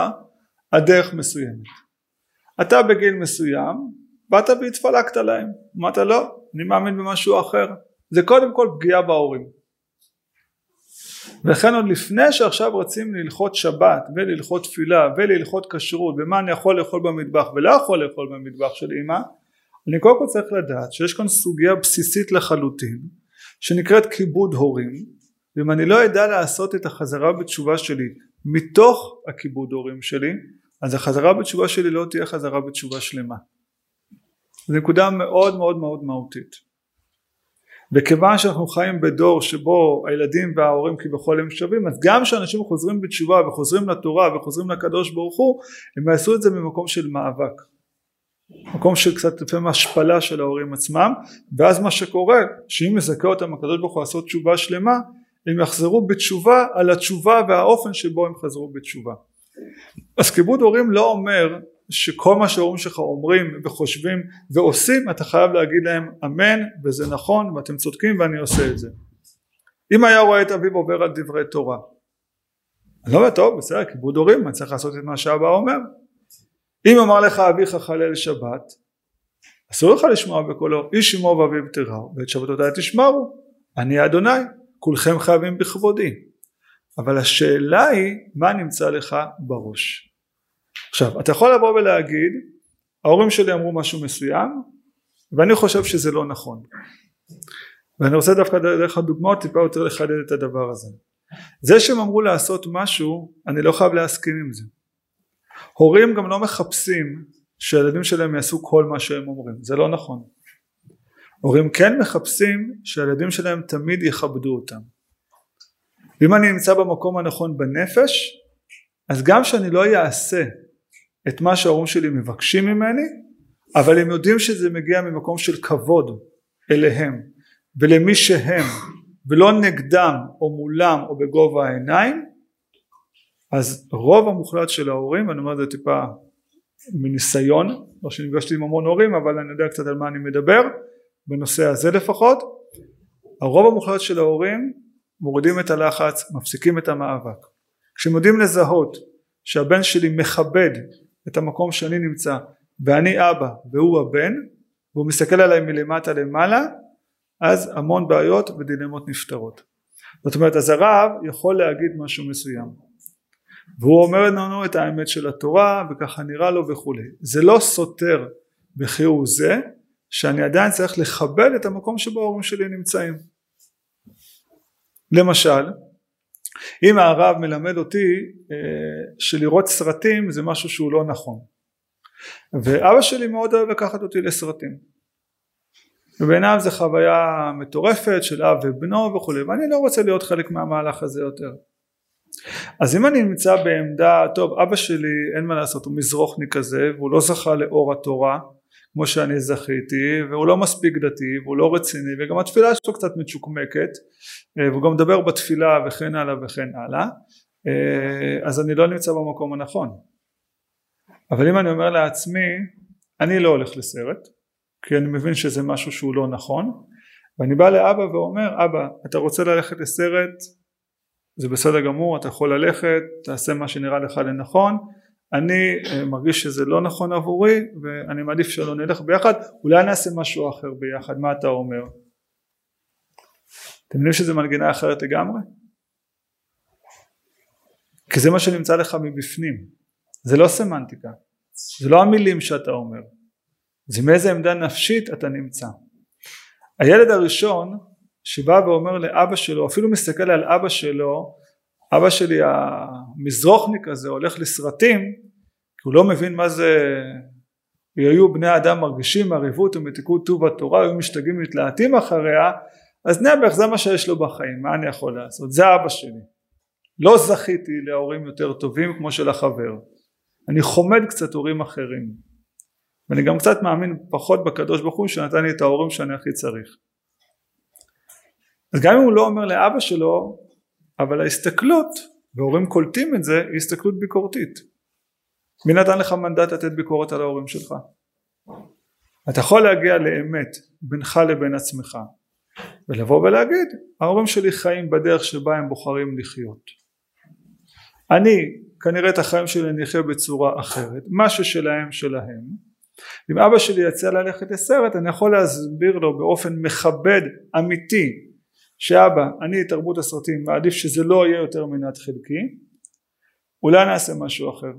על דרך מסוימת. אתה בגיל מסוים באת והתפלקת להם. אמרת לא אני מאמין במשהו אחר. זה קודם כל פגיעה בהורים. ולכן עוד לפני שעכשיו רצים ללכות שבת וללכות תפילה וללכות כשרות ומה אני יכול לאכול במטבח ולא יכול לאכול במטבח של אמא אני קודם כל צריך לדעת שיש כאן סוגיה בסיסית לחלוטין שנקראת כיבוד הורים ואם אני לא אדע לעשות את החזרה בתשובה שלי מתוך הכיבוד הורים שלי אז החזרה בתשובה שלי לא תהיה חזרה בתשובה שלמה. זו נקודה מאוד מאוד מאוד מהותית. וכיוון שאנחנו חיים בדור שבו הילדים וההורים כביכול הם שווים אז גם כשאנשים חוזרים בתשובה וחוזרים לתורה וחוזרים לקדוש ברוך הוא הם יעשו את זה ממקום של מאבק. מקום של קצת לפעמים השפלה של ההורים עצמם ואז מה שקורה שאם מזכה אותם הקדוש ברוך הוא לעשות תשובה שלמה הם יחזרו בתשובה על התשובה והאופן שבו הם חזרו בתשובה. אז כיבוד הורים לא אומר שכל מה שההורים שלך אומרים וחושבים ועושים אתה חייב להגיד להם אמן וזה נכון ואתם צודקים ואני עושה את זה. אם היה רואה את אביו עובר על דברי תורה אני לא אומר טוב בסדר כיבוד הורים אני צריך לעשות את מה שאבא אומר אם אמר לך אביך חלל שבת אסור לך לשמוע בקולו איש אמו ואביו תראו ואת שבתותיי תשמרו אני אדוני כולכם חייבים בכבודי. אבל השאלה היא מה נמצא לך בראש? עכשיו אתה יכול לבוא ולהגיד ההורים שלי אמרו משהו מסוים ואני חושב שזה לא נכון. ואני רוצה דווקא דרך הדוגמאות טיפה יותר לחדד את הדבר הזה. זה שהם אמרו לעשות משהו אני לא חייב להסכים עם זה. הורים גם לא מחפשים שהילדים שלהם יעשו כל מה שהם אומרים. זה לא נכון הורים כן מחפשים שהילדים שלהם תמיד יכבדו אותם. ואם אני נמצא במקום הנכון בנפש אז גם שאני לא אעשה את מה שההורים שלי מבקשים ממני אבל הם יודעים שזה מגיע ממקום של כבוד אליהם ולמי שהם ולא נגדם או מולם או בגובה העיניים אז רוב המוחלט של ההורים ואני אומר את זה טיפה מניסיון לא שנפגשתי עם המון הורים אבל אני יודע קצת על מה אני מדבר בנושא הזה לפחות הרוב המוחלט של ההורים מורידים את הלחץ מפסיקים את המאבק. כשהם יודעים לזהות שהבן שלי מכבד את המקום שאני נמצא ואני אבא והוא הבן והוא מסתכל עליי מלמטה למעלה אז המון בעיות ודילמות נפתרות. זאת אומרת אז הרב יכול להגיד משהו מסוים. והוא אומר לנו את האמת של התורה וככה נראה לו וכולי זה לא סותר בכהוא זה שאני עדיין צריך לכבד את המקום שבו ההורים שלי נמצאים. למשל אם הרב מלמד אותי אה, שלראות סרטים זה משהו שהוא לא נכון. ואבא שלי מאוד אוהב לקחת אותי לסרטים. ובעיניו זו חוויה מטורפת של אב ובנו וכולי ואני לא רוצה להיות חלק מהמהלך הזה יותר. אז אם אני נמצא בעמדה טוב אבא שלי אין מה לעשות הוא מזרוחני כזה והוא לא זכה לאור התורה כמו שאני זכיתי והוא לא מספיק דתי והוא לא רציני וגם התפילה שלו קצת מצ'וקמקת אה, והוא גם מדבר בתפילה וכן הלאה וכן הלאה אה, אז אני לא נמצא במקום הנכון. אבל אם אני אומר לעצמי אני לא הולך לסרט כי אני מבין שזה משהו שהוא לא נכון ואני בא לאבא ואומר אבא אתה רוצה ללכת לסרט? זה בסדר גמור אתה יכול ללכת תעשה מה שנראה לך לנכון אני אה, מרגיש שזה לא נכון עבורי ואני מעדיף שלא נלך ביחד. אולי נעשה משהו אחר ביחד מה אתה אומר? אתם יודעים שזה מנגינה אחרת לגמרי? כי זה מה שנמצא לך מבפנים. זה לא סמנטיקה. זה לא המילים שאתה אומר. זה מאיזה עמדה נפשית אתה נמצא. הילד הראשון שבא ואומר לאבא שלו אפילו מסתכל על אבא שלו אבא שלי המזרוחניק הזה הולך לסרטים כי הוא לא מבין מה זה היו בני אדם מרגישים מעריבות ומתיקות טוב התורה היו משתגעים ומתלהטים אחריה אז נעבך זה מה שיש לו בחיים מה אני יכול לעשות? זה אבא שלי. לא זכיתי להורים יותר טובים כמו של החבר. אני חומד קצת הורים אחרים. ואני גם קצת מאמין פחות בקדוש ברוך הוא שנתן לי את ההורים שאני הכי צריך. אז גם אם הוא לא אומר לאבא שלו אבל ההסתכלות והורים קולטים את זה היא הסתכלות ביקורתית. מי נתן לך מנדט לתת ביקורת על ההורים שלך? אתה יכול להגיע לאמת בינך לבין עצמך ולבוא ולהגיד ההורים שלי חיים בדרך שבה הם בוחרים לחיות. אני כנראה את החיים שלי אני אחיה בצורה אחרת מה ששלהם שלהם. אם אבא שלי יצא ללכת לסרט אני יכול להסביר לו באופן מכבד אמיתי שאבא אני תרבות הסרטים מעדיף שזה לא יהיה יותר מנת חלקי. אולי נעשה משהו אחר.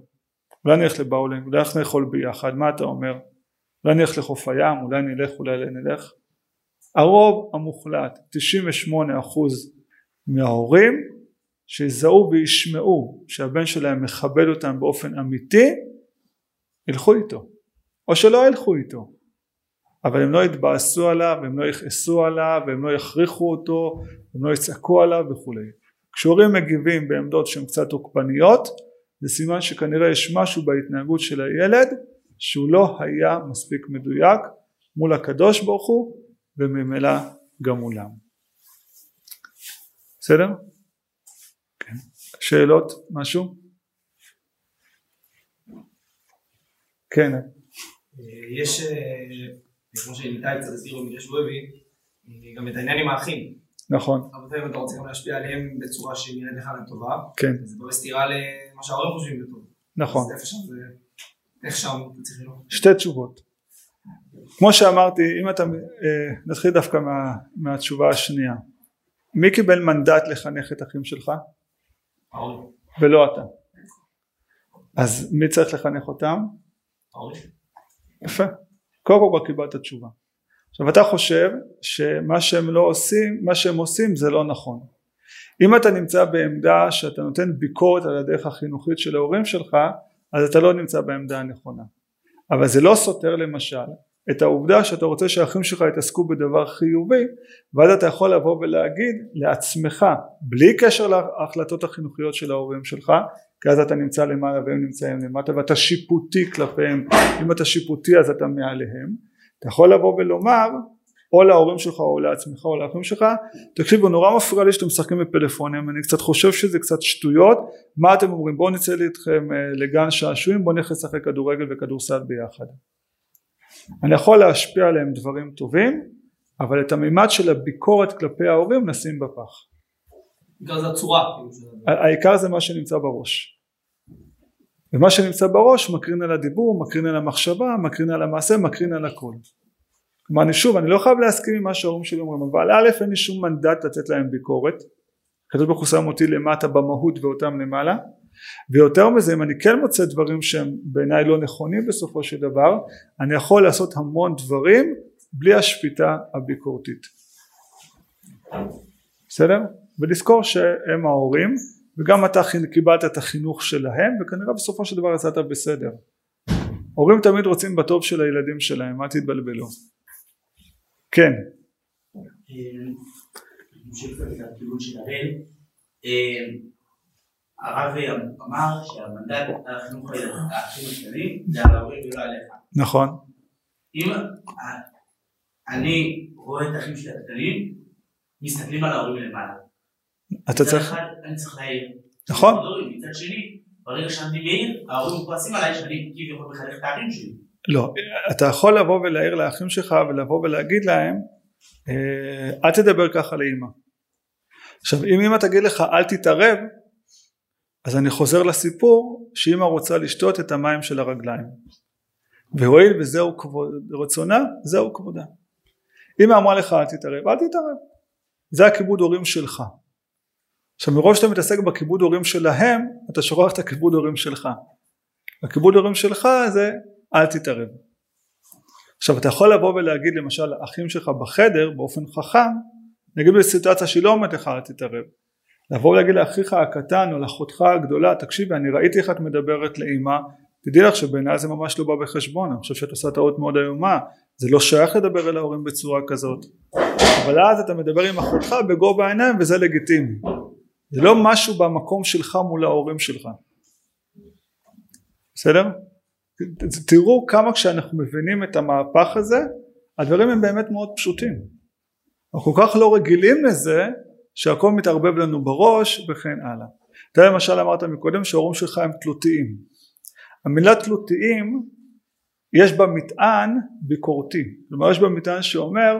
אולי נלך לבאולינג אולי אנחנו נאכול ביחד מה אתה אומר? אולי נלך לחוף הים אולי נלך אולי נלך הרוב המוחלט 98% מההורים שיזהו וישמעו שהבן שלהם מכבד אותם באופן אמיתי ילכו איתו. או שלא ילכו איתו אבל הם לא יתבאסו עליו הם לא יכעסו עליו והם לא יכריחו אותו הם לא יצעקו עליו וכולי כשהורים מגיבים בעמדות שהן קצת תוקפניות זה סימן שכנראה יש משהו בהתנהגות של הילד שהוא לא היה מספיק מדויק מול הקדוש ברוך הוא וממילא גם מולם בסדר? כן. שאלות? משהו? כן. יש, אה, כמו שאיתי קצת הזכיר במדרש בויבי, גם את העניין עם האחים. נכון. הרבה פעמים אתה רוצה גם להשפיע עליהם בצורה שנראית לך לטובה. כן. זה לא בסתירה למה שההורים חושבים לטוב. נכון. אז איפה שם זה... איך שם אתה צריך לראות? שתי תשובות כמו שאמרתי אם אתה אה, נתחיל דווקא מה, מהתשובה השנייה מי קיבל מנדט לחנך את אחים שלך ההורים. ולא אתה אז מי צריך לחנך אותם ההורים. יפה קודם כל כבר קיבלת תשובה. עכשיו אתה חושב שמה שהם לא עושים מה שהם עושים זה לא נכון. אם אתה נמצא בעמדה שאתה נותן ביקורת על הדרך החינוכית של ההורים שלך אז אתה לא נמצא בעמדה הנכונה. אבל זה לא סותר למשל את העובדה שאתה רוצה שהאחים שלך יתעסקו בדבר חיובי ואז אתה יכול לבוא ולהגיד לעצמך בלי קשר להחלטות החינוכיות של ההורים שלך כי אז אתה נמצא למעלה והם נמצאים למטה ואתה שיפוטי כלפיהם. אם אתה שיפוטי אז אתה מעליהם. אתה יכול לבוא ולומר או להורים שלך או לעצמך או לאחים שלך תקשיבו נורא מפריע לי שאתם משחקים בפלאפונים אני קצת חושב שזה קצת שטויות. מה אתם אומרים? בואו נצא איתכם אה, לגן שעשועים בואו נלך לשחק כדורגל וכדורסל ביחד אני יכול להשפיע עליהם דברים טובים אבל את המימד של הביקורת כלפי ההורים נשים בפח בעיקר זה הצורה. כאילו. העיקר זה מה שנמצא בראש ומה שנמצא בראש מקרין על הדיבור, מקרין על המחשבה, מקרין על המעשה, מקרין על הכל. כלומר אני שוב, אני לא חייב להסכים עם מה שההורים שלי אומרים, אבל א' אין לי שום מנדט לתת להם ביקורת, הקדוש ברוך הוא שם אותי למטה במהות ואותם למעלה, ויותר מזה אם אני כן מוצא דברים שהם בעיניי לא נכונים בסופו של דבר, אני יכול לעשות המון דברים בלי השפיטה הביקורתית. בסדר? ולזכור שהם ההורים וגם אתה קיבלת את החינוך שלהם וכנראה בסופו של דבר יצאת בסדר. הורים תמיד רוצים בטוב של הילדים שלהם, אל תתבלבלו. כן, נמשיך קצת את הכיוון של הראל. הרב אמר שהמנדט על החינוך האחים הקטנים זה על ההורים ולא עליך. נכון, אם אני רואה את האחים שלי הקטנים, מסתכלים על ההורים למעלה. אתה צריך, אחד אני צריך להעיר. נכון. מצד שני, ברגע שאני מעיר, ההורים כועסים עליי שאני כביכול מחנך את האחים שלי. לא, אתה יכול לבוא ולהעיר לאחים שלך ולבוא ולהגיד להם אה, אל תדבר ככה לאימא. עכשיו אם אימא תגיד לך אל תתערב אז אני חוזר לסיפור שאימא רוצה לשתות את המים של הרגליים והואיל וזהו כבוד רצונה זהו כבודה. אמא אמרה לך אל תתערב אל תתערב זה הכיבוד הורים שלך. עכשיו מרוב שאתה מתעסק בכיבוד הורים שלהם אתה שוכח את הכיבוד הורים שלך. הכיבוד הורים שלך זה אל תתערב. עכשיו אתה יכול לבוא ולהגיד למשל לאחים שלך בחדר באופן חכם נגיד בסיטואציה שהיא לא אומרת לך אל תתערב לבוא ולהגיד לאחיך הקטן או לאחותך הגדולה תקשיבי אני ראיתי איך את מדברת לאימא תדעי לך שבעיניי זה ממש לא בא בחשבון אני חושב שאת עושה טעות מאוד איומה זה לא שייך לדבר אל ההורים בצורה כזאת. אבל אז אתה מדבר עם אחותך בגובה העיניים וזה לגיטימי. זה לא משהו במקום שלך מול ההורים שלך. בסדר? תראו כמה כשאנחנו מבינים את המהפך הזה הדברים הם באמת מאוד פשוטים. אנחנו כל כך לא רגילים לזה שהכל מתערבב לנו בראש וכן הלאה. אתה למשל אמרת מקודם שההורים שלך הם תלותיים. המילה תלותיים יש בה מטען ביקורתי. כלומר יש בה מטען שאומר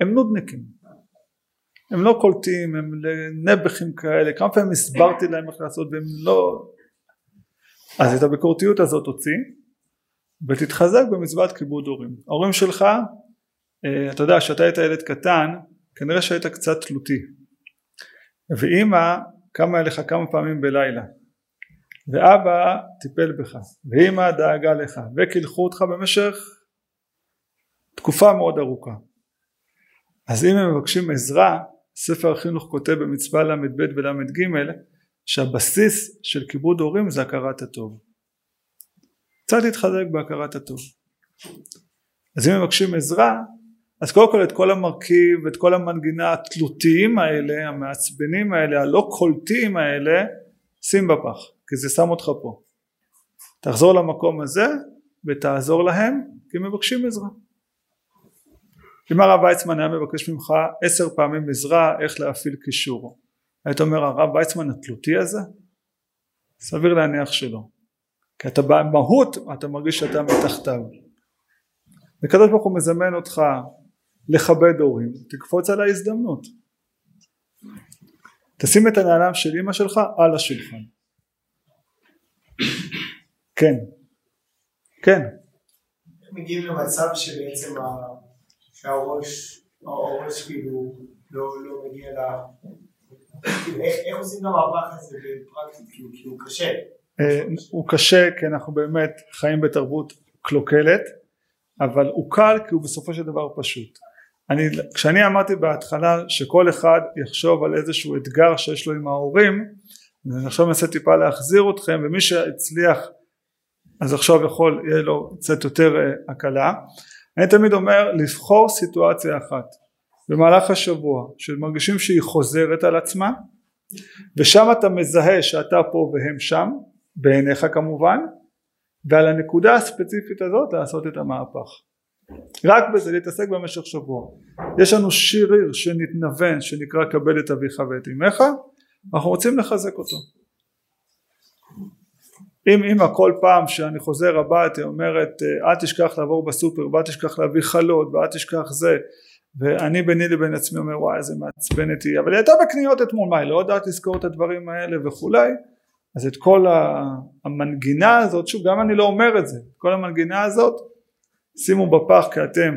הם נודניקים. הם לא קולטים הם נעבכים כאלה. כמה פעמים הסברתי להם איך לעשות והם לא אז את הביקורתיות הזאת תוציא ותתחזק במצוות כיבוד הורים. ההורים שלך אה, אתה יודע כשאתה היית ילד קטן כנראה שהיית קצת תלותי ואימא קמה אליך כמה פעמים בלילה. ואבא טיפל בך ואימא דאגה לך וקילחו אותך במשך תקופה מאוד ארוכה. אז אם הם מבקשים עזרה ספר החינוך כותב במצווה ל"ב ול"ג שהבסיס של כיבוד הורים זה הכרת הטוב. קצת להתחזק בהכרת הטוב. אז אם מבקשים עזרה אז קודם כל את כל המרכיב ואת כל המנגינה התלותיים האלה המעצבנים האלה הלא קולטים האלה שים בפח כי זה שם אותך פה. תחזור למקום הזה ותעזור להם כי הם מבקשים עזרה. אם הרב ויצמן היה מבקש ממך עשר פעמים עזרה איך להפעיל קישור? היית אומר הרב ויצמן התלותי הזה? סביר להניח שלא. כי אתה במהות אתה מרגיש שאתה מתחתיו. וקדוש ברוך הוא מזמן אותך לכבד הורים תקפוץ על ההזדמנות. תשים את הנעליים של אמא שלך על השולחן. כן. כן. איך מגיעים למצב שבעצם שהראש, הראש כאילו לא, לא מגיע ל... כאילו, איך, איך עושים את המהפך הזה בפרקטית, כאילו, כאילו קשה. אה, הוא קשה כי אנחנו באמת חיים בתרבות קלוקלת אבל הוא קל כי הוא בסופו של דבר פשוט אני, כשאני אמרתי בהתחלה שכל אחד יחשוב על איזשהו אתגר שיש לו עם ההורים אני עכשיו מנסה טיפה להחזיר אתכם ומי שהצליח אז עכשיו יכול יהיה לו קצת יותר אה, הקלה. אני תמיד אומר לבחור סיטואציה אחת. במהלך השבוע שמרגישים שהיא חוזרת על עצמה ושם אתה מזהה שאתה פה והם שם בעיניך כמובן ועל הנקודה הספציפית הזאת לעשות את המהפך רק בזה להתעסק במשך שבוע. יש לנו שיר עיר שנתנוון שנקרא קבל את אביך ואת אמך אנחנו רוצים לחזק אותו. אם אמא כל פעם שאני חוזר הביתה אומרת אל תשכח לעבור בסופר ואל תשכח להביא חלות ואל תשכח זה ואני ביני לבין עצמי אומר וואי איזה מעצבנת היא אבל היא הייתה בקניות אתמול מה היא לא יודעת לזכור את הדברים האלה וכולי? אז את כל המנגינה הזאת שוב גם אני לא אומר את זה כל המנגינה הזאת שימו בפח כי אתם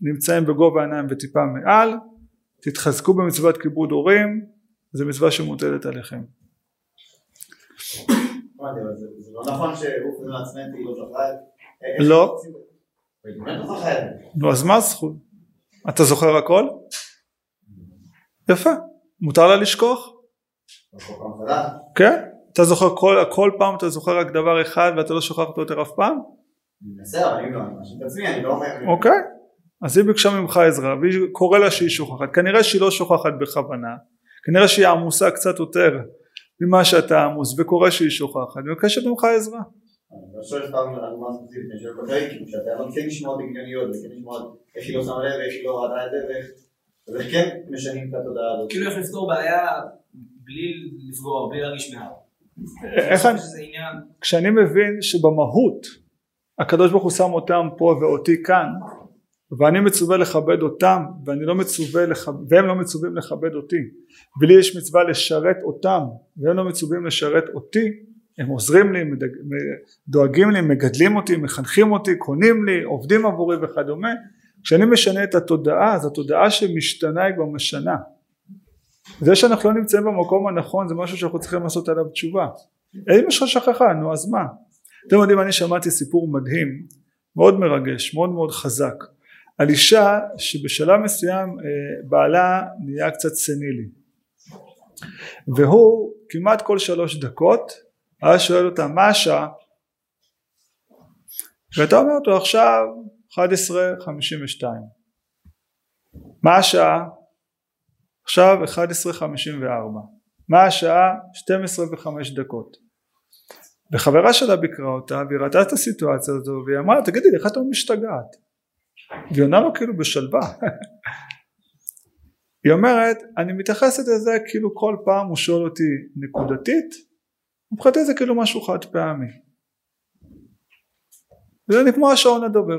נמצאים בגובה העיניים וטיפה מעל תתחזקו במצוות כיבוד הורים זו מצווה שמוטלת עליכם לא נכון לא. לא. לא. נו אז מה הזכות? אתה זוכר הכל? יפה מותר לה לשכוח? כן אתה זוכר כל פעם אתה זוכר רק דבר אחד ואתה לא שוכח אותו יותר אף פעם? אני מנסה, אבל אם לא, אני מאשים את עצמי, אני לא אומר... אוקיי אז היא ביקשה ממך עזרה והיא קורא לה שהיא שוכחת כנראה שהיא לא שוכחת בכוונה כנראה שהיא עמוסה קצת יותר ממה שאתה עמוס וקורא שהיא שוכחת ומבקשת ממך עזרה אני לא שואל סתם על דוגמה ספציפית, אני שואל בכללי, כאילו שהטענות כן נשמעות הגיוניות וכן נשמעות איך היא לא שמה לב ואיך היא לא ראתה את זה ואיך... אז איך כן משנים את התודעה הזאת. כאילו איך לפתור בעיה בלי לפגוע, בלי להרגיש מעל. איך אני, כשאני מבין שבמהות הקדוש ברוך הוא שם אותם פה ואותי כאן ואני מצווה לכבד אותם ואני לא מצווה לכבד, והם לא מצווים לכבד אותי. ולי יש מצווה לשרת אותם והם לא מצווים לשרת אותי. הם עוזרים לי. דואגים לי, מגדלים אותי, מחנכים אותי, קונים לי, עובדים עבורי וכדומה. כשאני משנה את התודעה אז התודעה שמשתנה היא כבר משנה. זה שאנחנו לא נמצאים במקום הנכון זה משהו שאנחנו צריכים לעשות עליו תשובה. אם יש לך שכחה נו אז מה אתם יודעים אני שמעתי סיפור מדהים מאוד מרגש מאוד מאוד חזק על אישה שבשלב מסוים אה, בעלה נהיה קצת סנילי. והוא כמעט כל שלוש דקות היה שואל אותה מה השעה והייתה אומרת לו עכשיו 11:52 מה השעה עכשיו 11:54 מה השעה 12 וחמש דקות וחברה שלה ביקרה אותה והיא ראתה את הסיטואציה הזו והיא אמרה תגידי איך את לא משתגעת? והיא עונה לו כאילו בשלווה. היא אומרת אני מתייחסת לזה כאילו כל פעם הוא שואל אותי נקודתית מבחינתי זה כאילו משהו חד פעמי. זה נגמר השעון לדבר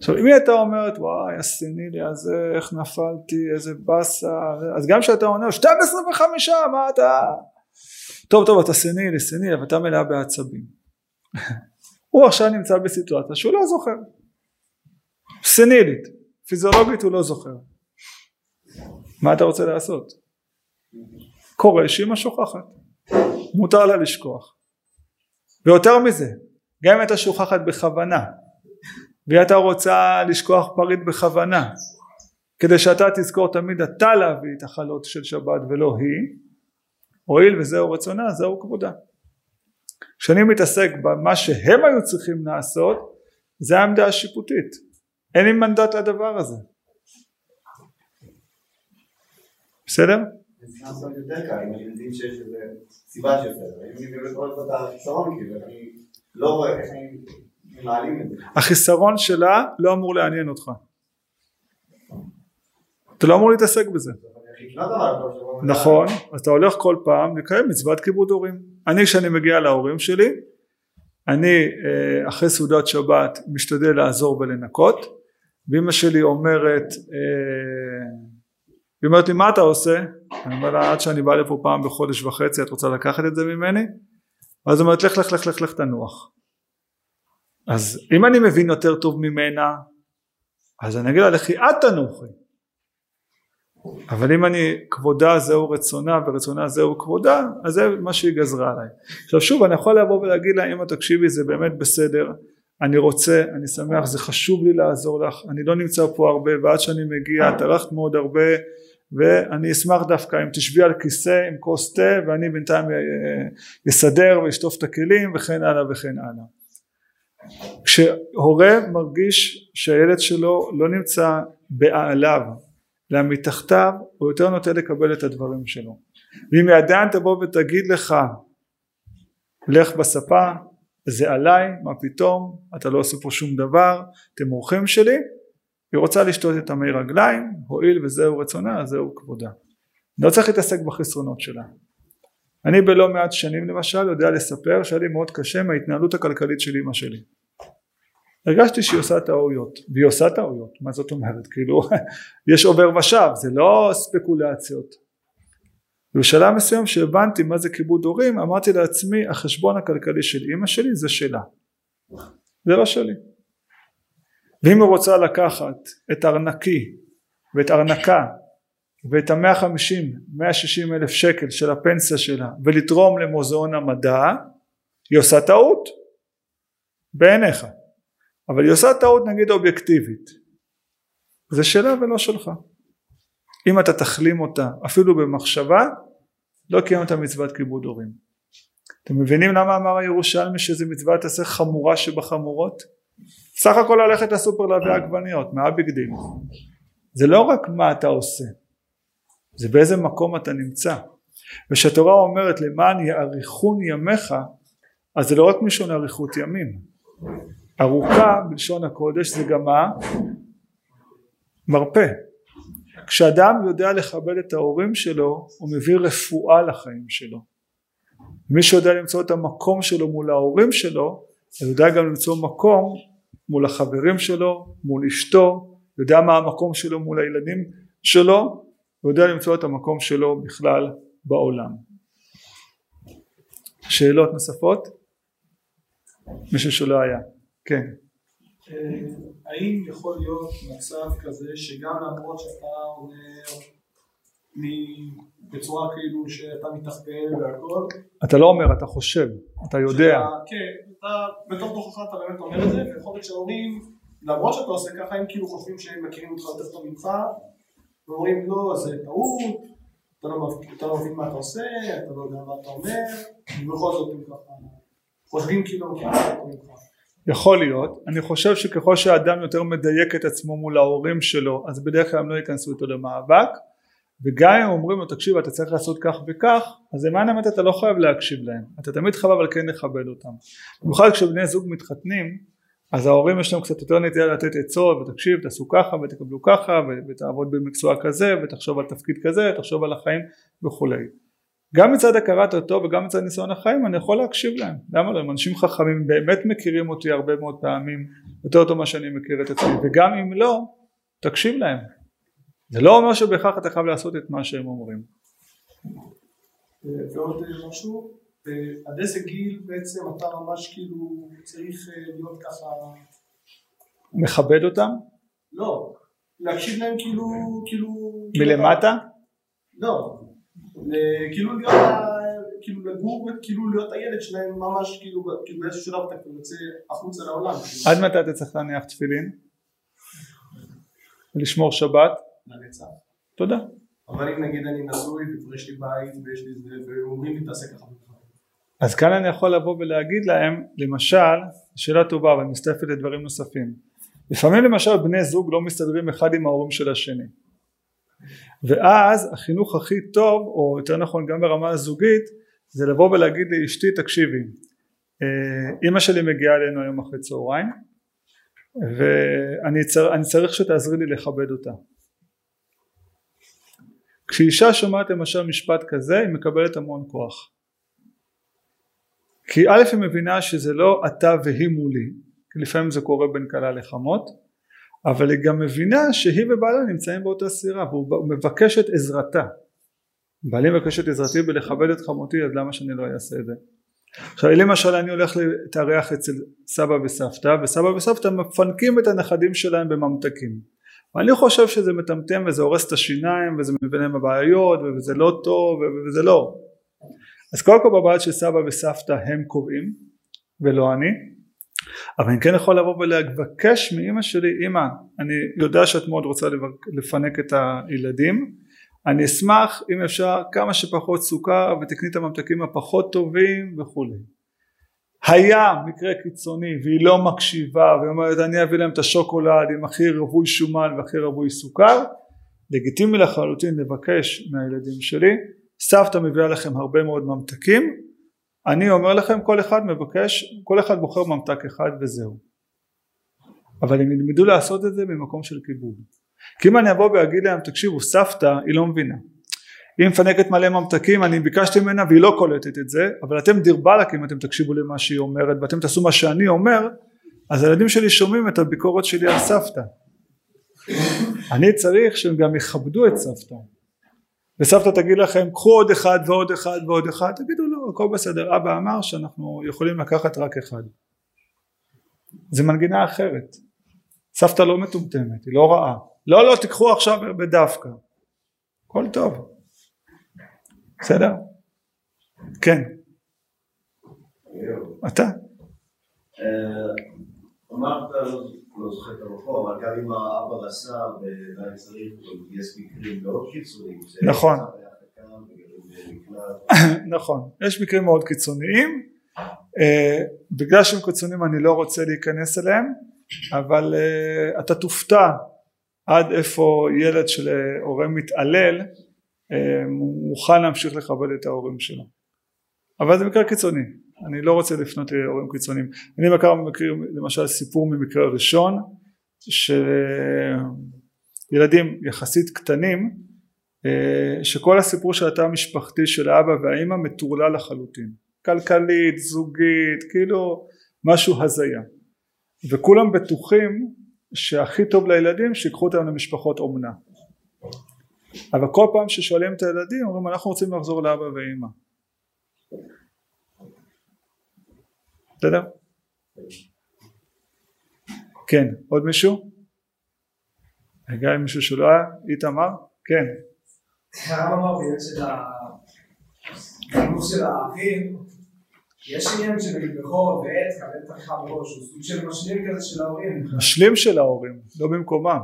עכשיו אם היא הייתה אומרת וואי הסנילי הזה איך נפלתי איזה באסה אז גם כשאתה עונה 12 וחמישה מה אתה טוב טוב אתה סנילי סנילי אבל אתה מלאה בעצבים. הוא עכשיו נמצא בסיטואציה שהוא לא זוכר. סנילית. פיזיולוגית הוא לא זוכר. מה אתה רוצה לעשות? קורה שאמא שוכחת. מותר לה לשכוח. ויותר מזה גם אם הייתה שוכחת בכוונה והיא הייתה רוצה לשכוח פריט בכוונה כדי שאתה תזכור תמיד אתה להביא את החלות של שבת ולא היא הואיל וזהו רצונה זהו כבודה. כשאני מתעסק במה שהם היו צריכים לעשות זה העמדה השיפוטית. אין לי מנדט לדבר הזה. בסדר? כאילו, לא. החיסרון שלה לא אמור לעניין אותך. אתה לא אמור להתעסק בזה שבוע. נכון אז אתה הולך כל פעם לקיים מצוות כיבוד הורים אני כשאני מגיע להורים שלי אני אה, אחרי סעודת שבת משתדל לעזור ולנקות ואימא שלי אומרת אה, היא אומרת לי מה אתה עושה? אני אומר לה עד שאני בא לפה פעם בחודש וחצי את רוצה לקחת את זה ממני? אז היא אומרת לך לך לך לך לך תנוח אז אם אני מבין יותר טוב ממנה אז אני אגיד לה לכי את תנוחי אבל אם אני כבודה זהו רצונה ורצונה זהו כבודה אז זה מה שהיא גזרה עליי. עכשיו שוב אני יכול לבוא ולהגיד לה אמא תקשיבי זה באמת בסדר אני רוצה אני שמח זה חשוב לי לעזור לך אני לא נמצא פה הרבה ועד שאני מגיע טרחת מאוד הרבה ואני אשמח דווקא אם תשבי על כיסא עם כוס תה ואני בינתיים אסדר ואשטוף את הכלים וכן הלאה וכן הלאה. כשהורה מרגיש שהילד שלו לא נמצא בעליו אלא מתחתיו הוא יותר נוטה לקבל את הדברים שלו ואם עדיין תבוא ותגיד לך לך בספה זה עליי, מה פתאום, אתה לא עושה פה שום דבר, אתם אורחים שלי, היא רוצה לשתות את המי רגליים, הואיל וזהו רצונה, זהו כבודה. לא צריך להתעסק בחסרונות שלה. אני בלא מעט שנים למשל יודע לספר שהיה לי מאוד קשה מההתנהלות הכלכלית של אמא שלי. הרגשתי שהיא עושה טעויות, והיא עושה טעויות, מה זאת אומרת? כאילו יש עובר ושב, זה לא ספקולציות. בשלב מסוים שהבנתי מה זה כיבוד הורים אמרתי לעצמי החשבון הכלכלי של אמא שלי זה שלה זה לא שלי ואם היא רוצה לקחת את ארנקי ואת ארנקה ואת המאה חמישים מאה שישים אלף שקל של הפנסיה שלה ולתרום למוזיאון המדע היא עושה טעות בעיניך אבל היא עושה טעות נגיד אובייקטיבית. זה שלה ולא שלך. אם אתה תחלים אותה אפילו במחשבה לא קיימת מצוות כיבוד הורים. אתם מבינים למה אמר הירושלמי שזה מצווה תעשה חמורה שבחמורות? סך הכל ללכת לסופר להביא עגבניות מה הבגדים זה לא רק מה אתה עושה זה באיזה מקום אתה נמצא. וכשהתורה אומרת למען יאריכון ימיך אז זה לא רק מלשון אריכות ימים ארוכה בלשון הקודש זה גם מה? מרפא כשאדם יודע לכבד את ההורים שלו הוא מביא רפואה לחיים שלו מי שיודע למצוא את המקום שלו מול ההורים שלו הוא יודע גם למצוא מקום מול החברים שלו מול אשתו יודע מה המקום שלו מול הילדים שלו יודע למצוא את המקום שלו בכלל בעולם שאלות נוספות? מישהו שלא היה כן. האם יכול להיות מצב כזה שגם למרות שאתה אומר בצורה כאילו שאתה מתחתן והכל? אתה לא אומר אתה חושב אתה יודע. כן אתה בתור תוכך אתה באמת אומר את זה ויכול להיות שההורים למרות שאתה עושה ככה הם כאילו חושבים שהם מכירים אותך יותר טוב ממך ואומרים לא זה טעות אתה לא, אתה לא מבין מה אתה עושה אתה לא יודע מה אתה אומר ובכל זאת הם ככה חושבים כאילו מכירים אותך יכול להיות, אני חושב שככל שהאדם יותר מדייק את עצמו מול ההורים שלו אז בדרך כלל הם לא ייכנסו איתו למאבק. וגם אם אומרים לו תקשיב אתה צריך לעשות כך וכך אז למען האמת אתה לא חייב להקשיב להם. אתה תמיד חייב אבל כן לכבד אותם. במיוחד כשבני זוג מתחתנים אז ההורים יש להם קצת יותר נטייה לתת עצות ותקשיב תעשו ככה ותקבלו ככה ותעבוד במקצוע כזה ותחשוב על תפקיד כזה תחשוב על החיים וכולי גם מצד הכרת הטוב וגם מצד ניסיון החיים אני יכול להקשיב להם. למה לא? הם אנשים חכמים באמת מכירים אותי הרבה מאוד פעמים יותר טוב ממה שאני מכיר את עצמי. וגם אם לא תקשיב להם. זה לא אומר שבהכרח אתה חייב לעשות את מה שהם אומרים. ועוד משהו? עד איזה גיל בעצם אתה ממש כאילו צריך להיות ככה מכבד אותם? לא. להקשיב להם כאילו כאילו מלמטה? לא כאילו להיות, כאילו לגור, כאילו להיות הילד שלהם ממש כאילו, כאילו באיזשהו שלב אתה יוצא החוצה לעולם. עד מתי אתה צריך להניח תפילין? לשמור שבת? לנצח. תודה. אבל אם נגיד אני נשוי ויש לי בית ויש לי זה ואומרים לי תעשה ככה אז כאן אני יכול לבוא ולהגיד להם למשל שאלה טובה אבל מסתפת לדברים נוספים לפעמים למשל בני זוג לא מסתדרים אחד עם ההורים של השני ואז החינוך הכי טוב או יותר נכון גם ברמה הזוגית זה לבוא ולהגיד לאשתי תקשיבי אימא שלי מגיעה אלינו היום אחרי צהריים ואני צר, צריך שתעזרי לי לכבד אותה. כשאישה שומעת למשל משפט כזה היא מקבלת המון כוח. כי א' היא מבינה שזה לא אתה והיא מולי כי לפעמים זה קורה בין כלה לחמות אבל היא גם מבינה שהיא ובעלה נמצאים באותה סירה והוא מבקש את עזרתה. בעלי מבקש את עזרתי בלכבד את חמותי אז למה שאני לא אעשה את זה? עכשיו למשל אני הולך להתארח אצל סבא וסבתא וסבא וסבתא מפנקים את הנכדים שלהם בממתקים. ואני חושב שזה מטמטם וזה הורס את השיניים וזה מביא להם הבעיות וזה לא טוב וזה לא. אז קודם כל בבית של סבא וסבתא הם קובעים ולא אני אבל אני כן יכול לבוא ולבקש מאימא שלי אמא אני יודע שאת מאוד רוצה לפנק את הילדים אני אשמח אם אפשר כמה שפחות סוכר ותקני את הממתקים הפחות טובים וכולי. היה מקרה קיצוני והיא לא מקשיבה והיא אומרת אני אביא להם את השוקולד עם הכי רווי שומן והכי רווי סוכר. לגיטימי לחלוטין לבקש מהילדים שלי סבתא מביאה לכם הרבה מאוד ממתקים אני אומר לכם כל אחד מבקש כל אחד בוחר ממתק אחד וזהו. אבל הם ילמדו לעשות את זה ממקום של כיבוד. כי אם אני אבוא ואגיד להם תקשיבו סבתא היא לא מבינה. היא מפנקת מלא ממתקים אני ביקשתי ממנה והיא לא קולטת את זה אבל אתם דיר באלק אם אתם תקשיבו למה שהיא אומרת ואתם תעשו מה שאני אומר אז הילדים שלי שומעים את הביקורת שלי על סבתא. אני צריך שהם גם יכבדו את סבתא. וסבתא תגיד לכם קחו עוד אחד ועוד אחד ועוד אחד תגידו הכל בסדר. אבא אמר שאנחנו יכולים לקחת רק אחד. זה מנגינה אחרת. סבתא לא מטומטמת היא לא רעה. לא לא תיקחו עכשיו בדווקא. הכל טוב. בסדר? כן. אתה. אה, אמרת, לא זוכר את המקום, אבל גם אם האבא רסה ועדיין צריך, יש מקרים מאוד קיצוניים. נכון. נכון יש מקרים מאוד קיצוניים אה, בגלל שהם קיצוניים אני לא רוצה להיכנס אליהם אבל אה, אתה תופתע עד איפה ילד של אה, הורה מתעלל מוכן להמשיך לכבד את ההורים שלו. אבל זה מקרה קיצוני אני לא רוצה לפנות להורים קיצוניים. אני מכיר, למשל סיפור ממקרה ראשון שילדים יחסית קטנים שכל הסיפור של התא המשפחתי של האבא והאימא מטורלל לחלוטין כלכלית, זוגית, כאילו משהו הזיה וכולם בטוחים שהכי טוב לילדים שיקחו אותם למשפחות אומנה אבל כל פעם ששואלים את הילדים אומרים אנחנו רוצים לחזור לאבא ואימא בסדר? כן, עוד מישהו? רגע, מישהו שלא היה, איתמר? כן. הרב אמר בעניין של החינוך של האחים, יש עניין שנגיד בכור ועץ, קבל תמיכה בראש, הוא סוג של משלים כזה של ההורים. משלים של ההורים, לא במקומם.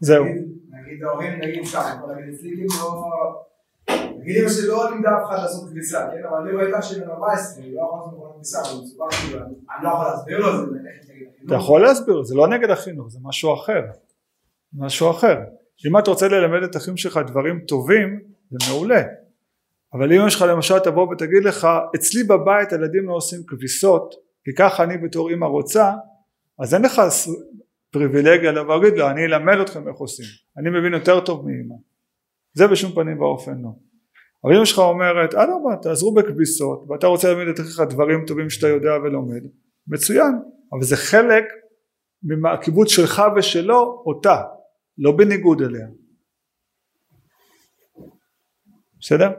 זהו. נגיד- נגיד ההורים, נגיד שם, יכול להגיד אצלי כאילו לא... נגיד אמא שלי לא לימדה אף אחד לעשות כביסה, כן? אבל אני רואה איתה שהיא בן 14, היא לא יכולה לעשות מכונת כביסה, אבל מסובך כאילו, אני לא יכול להסביר לו את זה. אתה יכול להסביר, זה לא נגד החינוך, זה משהו אחר. משהו אחר. אם אתה רוצה ללמד את אחים שלך דברים טובים, זה מעולה. אבל אם אמא שלך למשל תבוא ותגיד לך, אצלי בבית הילדים לא עושים כביסות, כי ככה אני בתור אמא רוצה, אז אין לך פריבילגיה לבוא ולהגיד לו, אני אלמד אתכם איך עושים. אני מבין יותר טוב מאמא. זה בשום פנים ואופן לא. אבל אמא שלך אומרת, אדרבה, תעזרו בכביסות, ואתה רוצה ללמד את אחיך דברים טובים שאתה יודע ולומד, מצוין. אבל זה חלק מהקיבוץ שלך ושלו, אותה, לא בניגוד אליה. בסדר?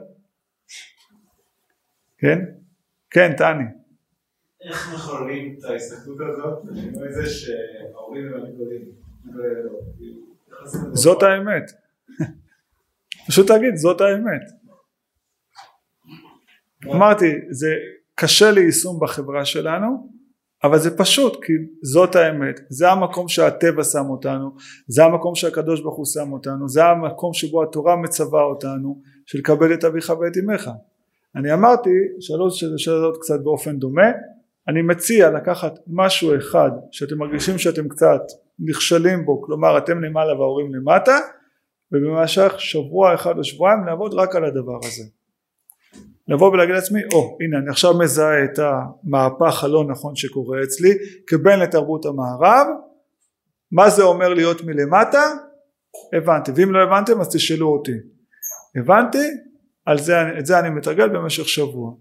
כן? כן, טני. איך מחוללים את ההסתכלות הזאת, לשינוי זה שההורים הם הגדולים. זאת האמת. פשוט תגיד, זאת האמת. אמרתי, זה קשה ליישום בחברה שלנו, אבל זה פשוט, כי זאת האמת. זה המקום שהטבע שם אותנו, זה המקום שהקדוש ברוך הוא שם אותנו, זה המקום שבו התורה מצווה אותנו, של לקבל את אביך ואת אמך. אני אמרתי, שלוש שאלות קצת באופן דומה, אני מציע לקחת משהו אחד שאתם מרגישים שאתם קצת נכשלים בו, כלומר אתם למעלה וההורים למטה, ובמשך שבוע אחד או שבועיים לעבוד רק על הדבר הזה. לבוא ולהגיד לעצמי, או oh, הנה אני עכשיו מזהה את המהפך הלא נכון שקורה אצלי כבן לתרבות המערב, מה זה אומר להיות מלמטה? הבנתי, ואם לא הבנתם אז תשאלו אותי. הבנתי? על זה, את זה אני מתרגל במשך שבוע.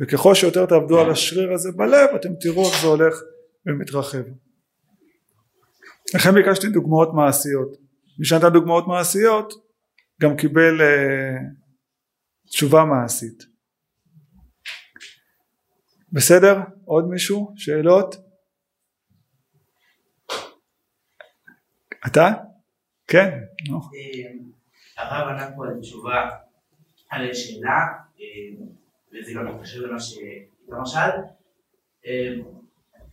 וככל שיותר תעבדו על השריר הזה בלב אתם תראו איך זה הולך ומתרחב. לכן ביקשתי דוגמאות מעשיות. מי שנתן דוגמאות מעשיות גם קיבל אה, תשובה מעשית. בסדר? עוד מישהו? שאלות? אתה? כן, נו. הרב ענה פה על תשובה על שאלה, אה, וזה גם מתקשר למה שאיתמר שאל. אה,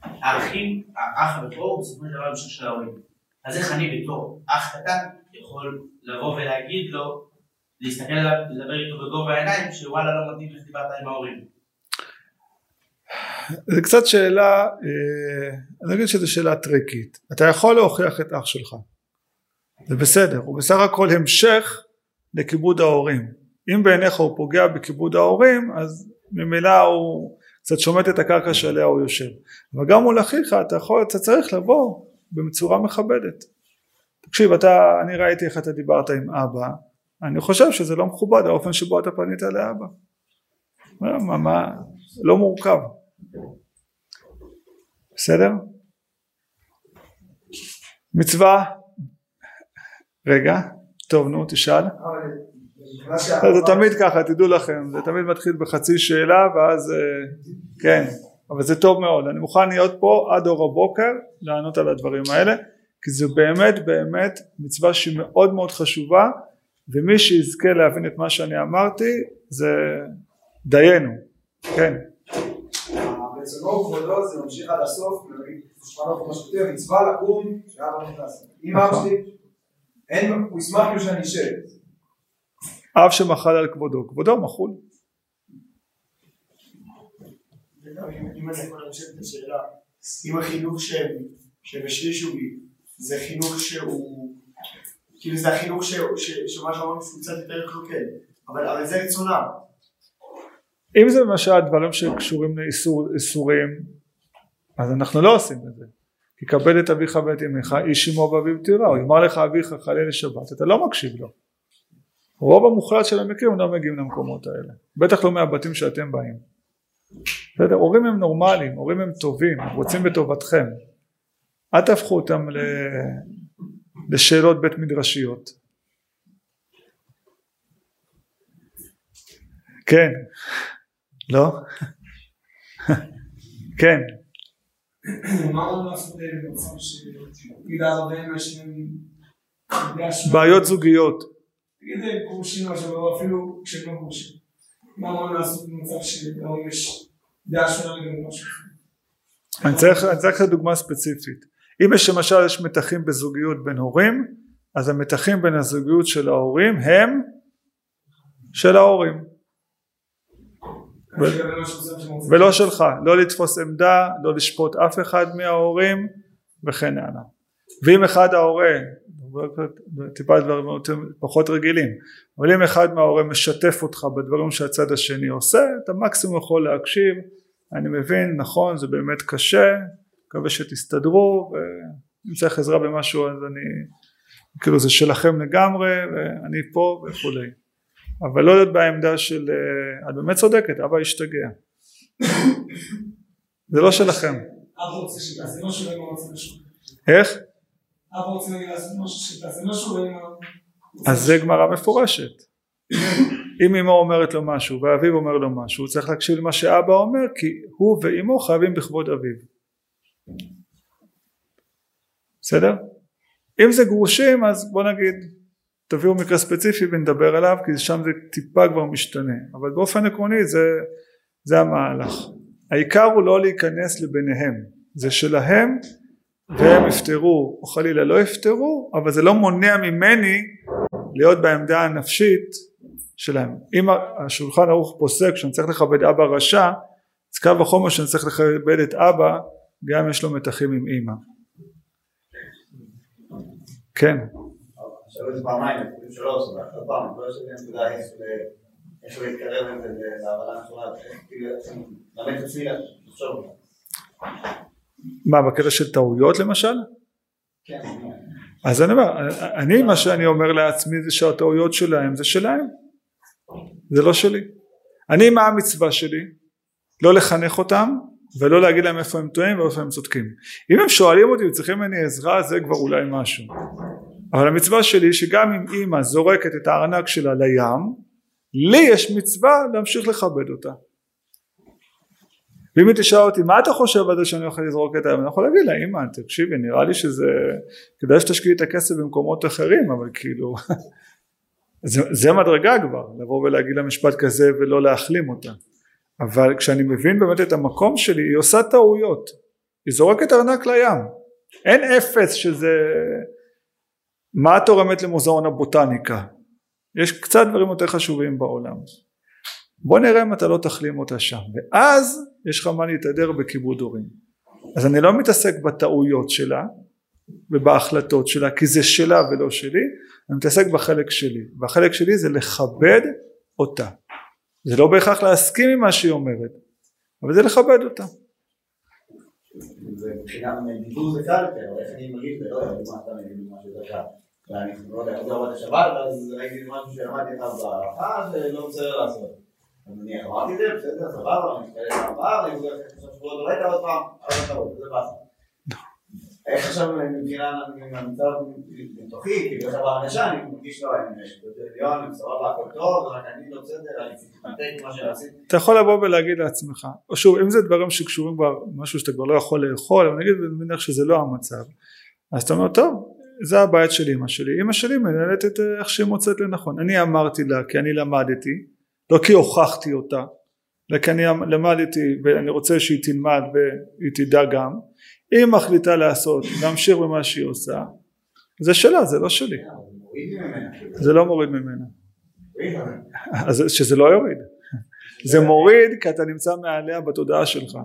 האחים, האח הבכור בסופו של דבר המשך של ההורים. אז איך אני בתור אח קטן יכול לבוא ולהגיד לו, להסתכל עליו, לדבר איתו בגובה העיניים, שוואלה לא מתאים איך דיברת עם ההורים. זה קצת שאלה, אה, אני אגיד שזו שאלה טריקית. אתה יכול להוכיח את אח שלך. זה בסדר, הוא בסך הכל המשך לכיבוד ההורים. אם בעיניך הוא פוגע בכיבוד ההורים אז ממילא הוא קצת שומט את הקרקע שעליה הוא יושב אבל גם מול אחיך אתה יכול אתה צריך לבוא בצורה מכבדת תקשיב אתה אני ראיתי איך אתה דיברת עם אבא אני חושב שזה לא מכובד האופן שבו אתה פנית לאבא מה, מה לא מורכב בסדר? מצווה? רגע טוב נו תשאל. זה תמיד ככה תדעו לכם זה תמיד מתחיל בחצי שאלה ואז אה, כן אבל זה טוב מאוד. אני מוכן להיות פה עד אור הבוקר לענות על הדברים האלה כי זה באמת באמת מצווה שהיא מאוד מאוד חשובה ומי שיזכה להבין את מה שאני אמרתי זה דיינו. כן רצונו וכבודו זה ממשיך עד הסוף, מצווה לקום שאבא נכנס. אם אבא שלי, אין, הוא ישמח כאילו שאני אשב. אב שמחל על כבודו, כבודו מחול. אם אני יכול להמשיך את השאלה, אם החינוך שהם השרישו בי זה חינוך שהוא, כאילו זה החינוך שמה שאמרנו שהוא קצת יותר קלוקל, אבל זה רצונם. אם זה למשל דברים שקשורים לאיסורים אז אנחנו לא עושים את זה. כי כבד את אביך ואת אמך איש אמו ואביו תירא הוא יאמר לך אביך חלל לשבת אתה לא מקשיב לו. רוב המוחלט של המקרים לא מגיעים למקומות האלה. בטח לא מהבתים שאתם באים. בסדר הורים הם נורמליים הורים הם טובים הם רוצים בטובתכם. אל תהפכו אותם לשאלות בית מדרשיות. כן לא? כן. בעיות זוגיות. תגיד גרושים משהו, אפילו כשהם לא גרושים. מה אמרנו לעשות במצב שלהורים יש דעה שונה לגבי משהו? אני צריך לתת דוגמה ספציפית. אם יש למשל יש מתחים בזוגיות בין הורים, אז המתחים בין הזוגיות של ההורים הם של ההורים. ולא שלך, לא לתפוס עמדה, לא לשפוט אף אחד מההורים וכן הלאה. ואם אחד ההורה, טיפה דברים פחות רגילים, אבל אם אחד מההורה משתף אותך בדברים שהצד השני עושה, אתה מקסימום יכול להקשיב, אני מבין, נכון, זה באמת קשה, מקווה שתסתדרו, ואם צריך עזרה במשהו אז אני, כאילו זה שלכם לגמרי, ואני פה וכולי. אבל לא להיות בעמדה של אה, את באמת צודקת אבא השתגע. זה לא שלכם. אבא רוצה שתעשה משהו ואמא רוצה משהו איך? אבא רוצה להגיד לעשות משהו שתעשה משהו ואמא אז זה גמרא מפורשת. אם אמו אומרת לו משהו ואביו אומר לו משהו הוא צריך להקשיב למה שאבא אומר כי הוא ואמו חייבים בכבוד אביו. בסדר? אם זה גרושים אז בוא נגיד תביאו מקרה ספציפי ונדבר עליו כי שם זה טיפה כבר משתנה. אבל באופן עקרוני זה, זה המהלך. העיקר הוא לא להיכנס לביניהם. זה שלהם והם יפטרו או חלילה לא יפטרו אבל זה לא מונע ממני להיות בעמדה הנפשית שלהם. אם השולחן ערוך פוסק שאני צריך לכבד אבא רשע אז קו החומר שאני צריך לכבד את אבא גם יש לו מתחים עם אימא כן שאלו את זה פעמיים, אפילו שלוש, אבל עוד פעם, לא יש לי נקודה איך להתקרב עם זה להבנה נכונה, כאילו, ללמד את עצמי לחשוב. מה, בקטע של טעויות למשל? כן. אז אני אומר, אני מה שאני אומר לעצמי זה שהטעויות שלהם זה שלהם, זה לא שלי. אני מה המצווה שלי? לא לחנך אותם ולא להגיד להם איפה הם טועים ואיפה הם צודקים. אם הם שואלים אותי וצריכים ממני עזרה זה כבר אולי משהו. אבל המצווה שלי שגם אם אימא זורקת את הארנק שלה לים לי יש מצווה להמשיך לכבד אותה. ואם היא תשאל אותי מה אתה חושב על זה שאני יכול לזרוק את הים? אני יכול להגיד לה אימא תקשיבי נראה לי שזה כדאי שתשקיעי את הכסף במקומות אחרים אבל כאילו זה, זה מדרגה כבר לבוא ולהגיד לה כזה ולא להחלים אותה. אבל כשאני מבין באמת את המקום שלי היא עושה טעויות. היא זורקת ארנק לים. אין אפס שזה מה תורמת למוזיאון הבוטניקה? יש קצת דברים יותר חשובים בעולם. בוא נראה אם אתה לא תחלים אותה שם ואז יש לך מה להתהדר בכיבוד הורים. אז אני לא מתעסק בטעויות שלה ובהחלטות שלה כי זה שלה ולא שלי אני מתעסק בחלק שלי והחלק שלי זה לכבד אותה זה לא בהכרח להסכים עם מה שהיא אומרת אבל זה לכבד אותה מבחינת דיבור זה קל יותר, איך אני מרגיש, ולא יודע, סתם אני אגיד משהו יותר קל. ואני לא יודע, עוד עבוד השבת, ואז ראיתי משהו שלמדתי אחד בהערכה, ולא בסדר לעשות. אז אני אמרתי את זה, בסדר, סבבה, אני פעם הבאה, אני חוזר שלושה שבועות עוד פעם, עוד טעות, זה באסה. איך עכשיו מבחינה המצב בתוכי, כאילו עכשיו בהרגשה, אני מרגיש לא, אני בטריליון, סבבה, הכל טוב, רק אני לא בסדר, אני צריך להתנתק מה שעשיתי. אתה יכול לבוא ולהגיד לעצמך או שוב אם זה דברים שקשורים כבר משהו שאתה כבר לא יכול לאכול אבל נגיד אני מניח שזה לא המצב אז אתה אומר טוב זה הבית של אמא שלי. אמא שלי מנהלת את איך שהיא מוצאת לנכון. אני אמרתי לה כי אני למדתי לא כי הוכחתי אותה אלא כי אני למדתי ואני רוצה שהיא תלמד והיא תדע גם. היא מחליטה לעשות להמשיך במה שהיא עושה. זה שלה זה לא שלי. זה לא מוריד ממנה. אז שזה לא יוריד. זה מוריד כי אתה נמצא מעליה בתודעה שלך.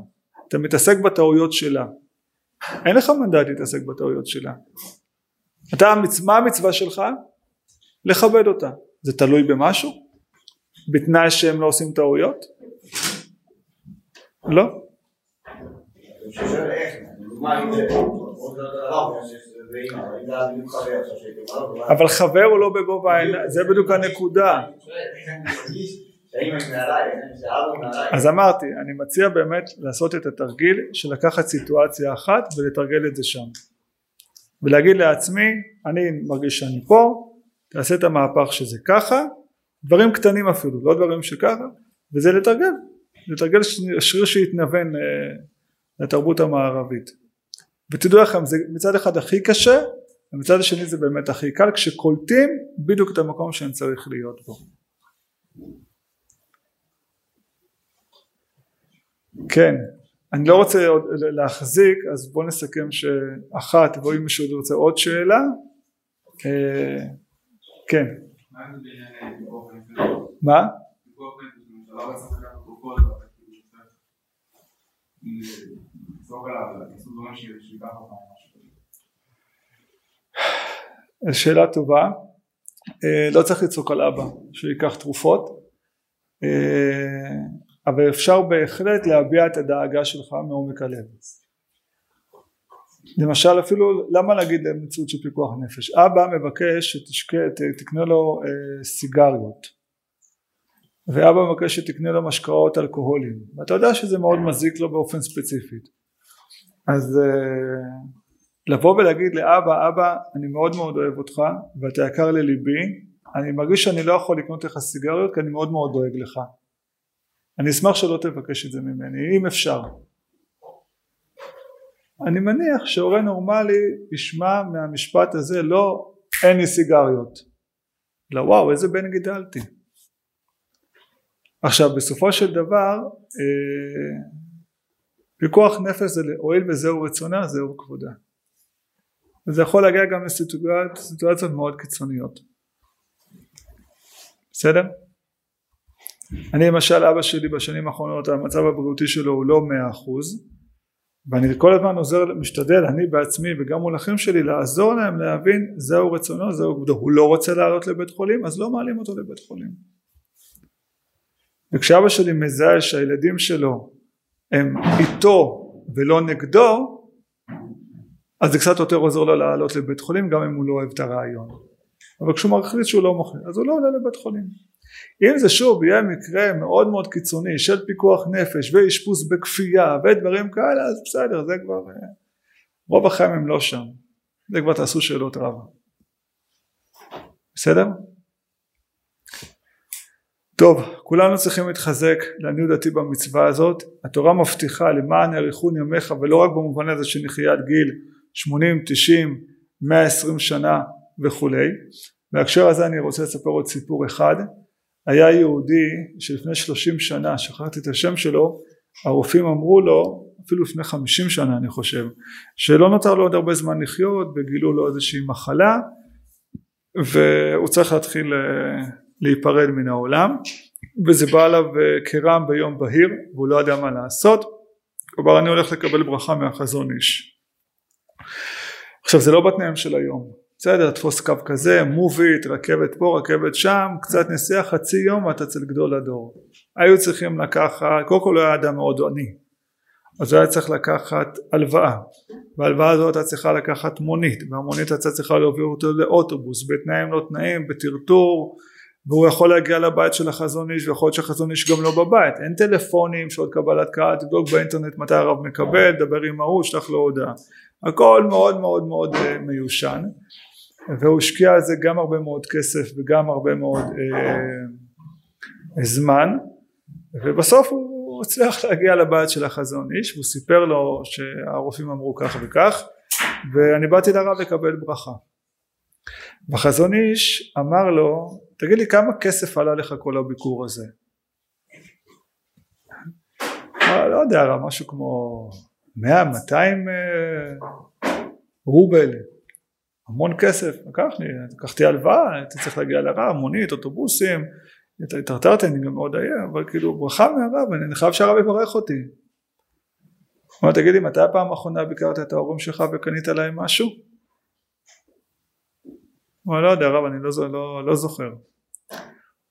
אתה מתעסק בטעויות שלה. אין לך מנדט להתעסק בטעויות שלה אתה מה המצווה שלך? לכבד אותה זה תלוי במשהו? בתנאי שהם לא עושים טעויות? לא אבל חבר הוא לא בגובה העיניים זה בדיוק הנקודה אז אמרתי אני מציע באמת לעשות את התרגיל של לקחת סיטואציה אחת ולתרגל את זה שם ולהגיד לעצמי אני מרגיש שאני פה תעשה את המהפך שזה ככה. דברים קטנים אפילו לא דברים שככה וזה לתרגל. לתרגל שריר שיתנוון אה, לתרבות המערבית. ותדעו לכם זה מצד אחד הכי קשה ומצד השני זה באמת הכי קל כשקולטים בדיוק את המקום שאני צריך להיות בו. כן אני לא רוצה עוד להחזיק אז בואו נסכם שאחת ואם מישהו רוצה עוד שאלה אה, כן. מה? שאלה טובה. אה, לא צריך לצעוק על אבא שייקח תרופות. אה, אבל אפשר בהחלט להביע את הדאגה שלך מעומק הלב. למשל אפילו למה להגיד מציאות של פיקוח נפש? אבא מבקש שתקנה לו אה, סיגריות. ואבא מבקש שתקנה לו משקאות אלכוהוליים. ואתה יודע שזה מאוד מזיק לו באופן ספציפי. אז אה, לבוא ולהגיד לאבא אבא אני מאוד מאוד אוהב אותך ואתה יקר לליבי אני מרגיש שאני לא יכול לקנות לך סיגריות כי אני מאוד מאוד דואג לך אני אשמח שלא תבקש את זה ממני אם אפשר. אני מניח שהורה נורמלי ישמע מהמשפט הזה לא אין לי סיגריות. לא וואו איזה בן גידלתי. עכשיו בסופו של דבר אה, פיקוח נפש זה הואיל וזהו רצונה זהו כבודה. וזה יכול להגיע גם לסיטואציות מאוד קיצוניות. בסדר? אני למשל אבא שלי בשנים האחרונות המצב הבריאותי שלו הוא לא מאה אחוז ואני כל הזמן עוזר משתדל אני בעצמי וגם מול אחים שלי לעזור להם להבין זהו רצונו זהו כבודו הוא לא רוצה לעלות לבית חולים אז לא מעלים אותו לבית חולים. וכשאבא שלי מזהה שהילדים שלו הם איתו ולא נגדו אז זה קצת יותר עוזר לו לעלות לבית חולים גם אם הוא לא אוהב את הרעיון. אבל כשהוא מחליט שהוא לא מוכר אז הוא לא עולה לבית חולים אם זה שוב יהיה מקרה מאוד מאוד קיצוני של פיקוח נפש ואשפוז בכפייה ודברים כאלה אז בסדר זה כבר רוב החיים הם לא שם. זה כבר תעשו שאלות רבה. בסדר? טוב כולנו צריכים להתחזק לעניות דעתי במצווה הזאת. התורה מבטיחה למען יאריכון ימיך ולא רק במובן הזה שנחיה עד גיל 80 90 120 שנה וכולי בהקשר הזה אני רוצה לספר עוד סיפור אחד היה יהודי שלפני 30 שנה שכחתי את השם שלו הרופאים אמרו לו אפילו לפני 50 שנה אני חושב שלא נותר לו עוד הרבה זמן לחיות וגילו לו איזושהי מחלה והוא צריך להתחיל אה, להיפרד מן העולם. וזה בא עליו אה, כרעם ביום בהיר והוא לא ידע מה לעשות. כלומר אני הולך לקבל ברכה מהחזון איש. עכשיו זה לא בתנאים של היום בסדר, תפוס קו כזה, מובית, רכבת פה, רכבת שם, קצת נסיעה, חצי יום אתה אצל גדול הדור. היו צריכים לקחת, קודם כל הוא היה אדם מאוד עני, אז הוא היה צריך לקחת הלוואה, וההלוואה הזאת הייתה צריכה לקחת מונית, והמונית הייתה צריכה להוביל אותו לאוטובוס, בתנאים לא תנאים, בטרטור, והוא יכול להגיע לבית של החזון איש, ויכול להיות שהחזון איש גם לא בבית, אין טלפונים, שעות קבלת קהל, תבדוק באינטרנט מתי הרב מקבל, דבר עם ההוא, שלח לו הודעה, הכל מאוד מאוד מאוד אה, מיושן. והוא השקיע על זה גם הרבה מאוד כסף וגם הרבה מאוד אה, זמן. ובסוף הוא הצליח להגיע לבית של החזון איש והוא סיפר לו שהרופאים אמרו כך וכך ואני באתי לרב לקבל ברכה. והחזון איש אמר לו תגיד לי כמה כסף עלה לך כל הביקור הזה? לא יודע משהו כמו 100 200 אה, רובל המון כסף, לקח לי, לקחתי הלוואה, הייתי צריך להגיע לרב, מונית, אוטובוסים, התרתרתי, אני גם מאוד עייף, אבל כאילו ברכה מהרב, אני חייב שהרב יברך אותי. הוא אומר, תגיד לי, מתי הפעם האחרונה ביקרת את ההורים שלך וקנית להם משהו? הוא אומר, לא יודע רב, אני לא, לא, לא זוכר.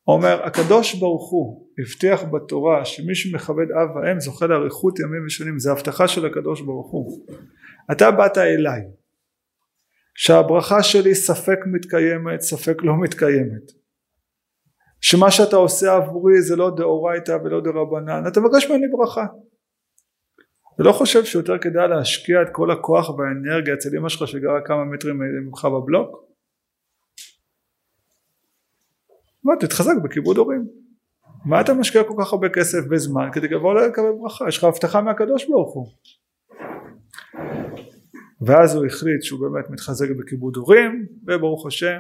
אומר, הקדוש ברוך הוא הבטיח בתורה שמי שמכבד אב ואם זוכה לאריכות ימים ושנים, זה הבטחה של הקדוש ברוך הוא. אתה באת אליי, שהברכה שלי ספק מתקיימת ספק לא מתקיימת. שמה שאתה עושה עבורי זה לא דאורייתא ולא דרבנן. אתה מבקש ממני ברכה. אתה לא חושב שיותר כדאי להשקיע את כל הכוח והאנרגיה אצל אמא שלך שגרה כמה מטרים ממך בבלוק? מה תתחזק בכיבוד הורים. מה אתה משקיע כל כך הרבה כסף וזמן כדי לבוא לקבל ברכה? יש לך הבטחה מהקדוש ברוך הוא ואז הוא החליט שהוא באמת מתחזק בכיבוד הורים וברוך השם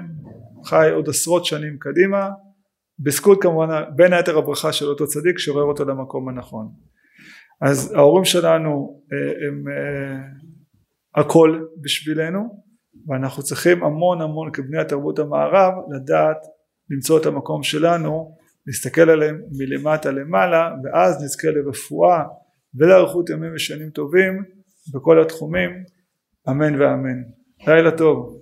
חי עוד עשרות שנים קדימה בזכות כמובן בין היתר הברכה של אותו צדיק שעורר אותו למקום הנכון. אז ההורים שלנו אה, הם אה, הכל בשבילנו ואנחנו צריכים המון המון כבני התרבות המערב לדעת למצוא את המקום שלנו להסתכל עליהם מלמטה למעלה ואז נזכה לרפואה ולאריכות ימים ושנים טובים בכל התחומים אמן ואמן. לילה טוב.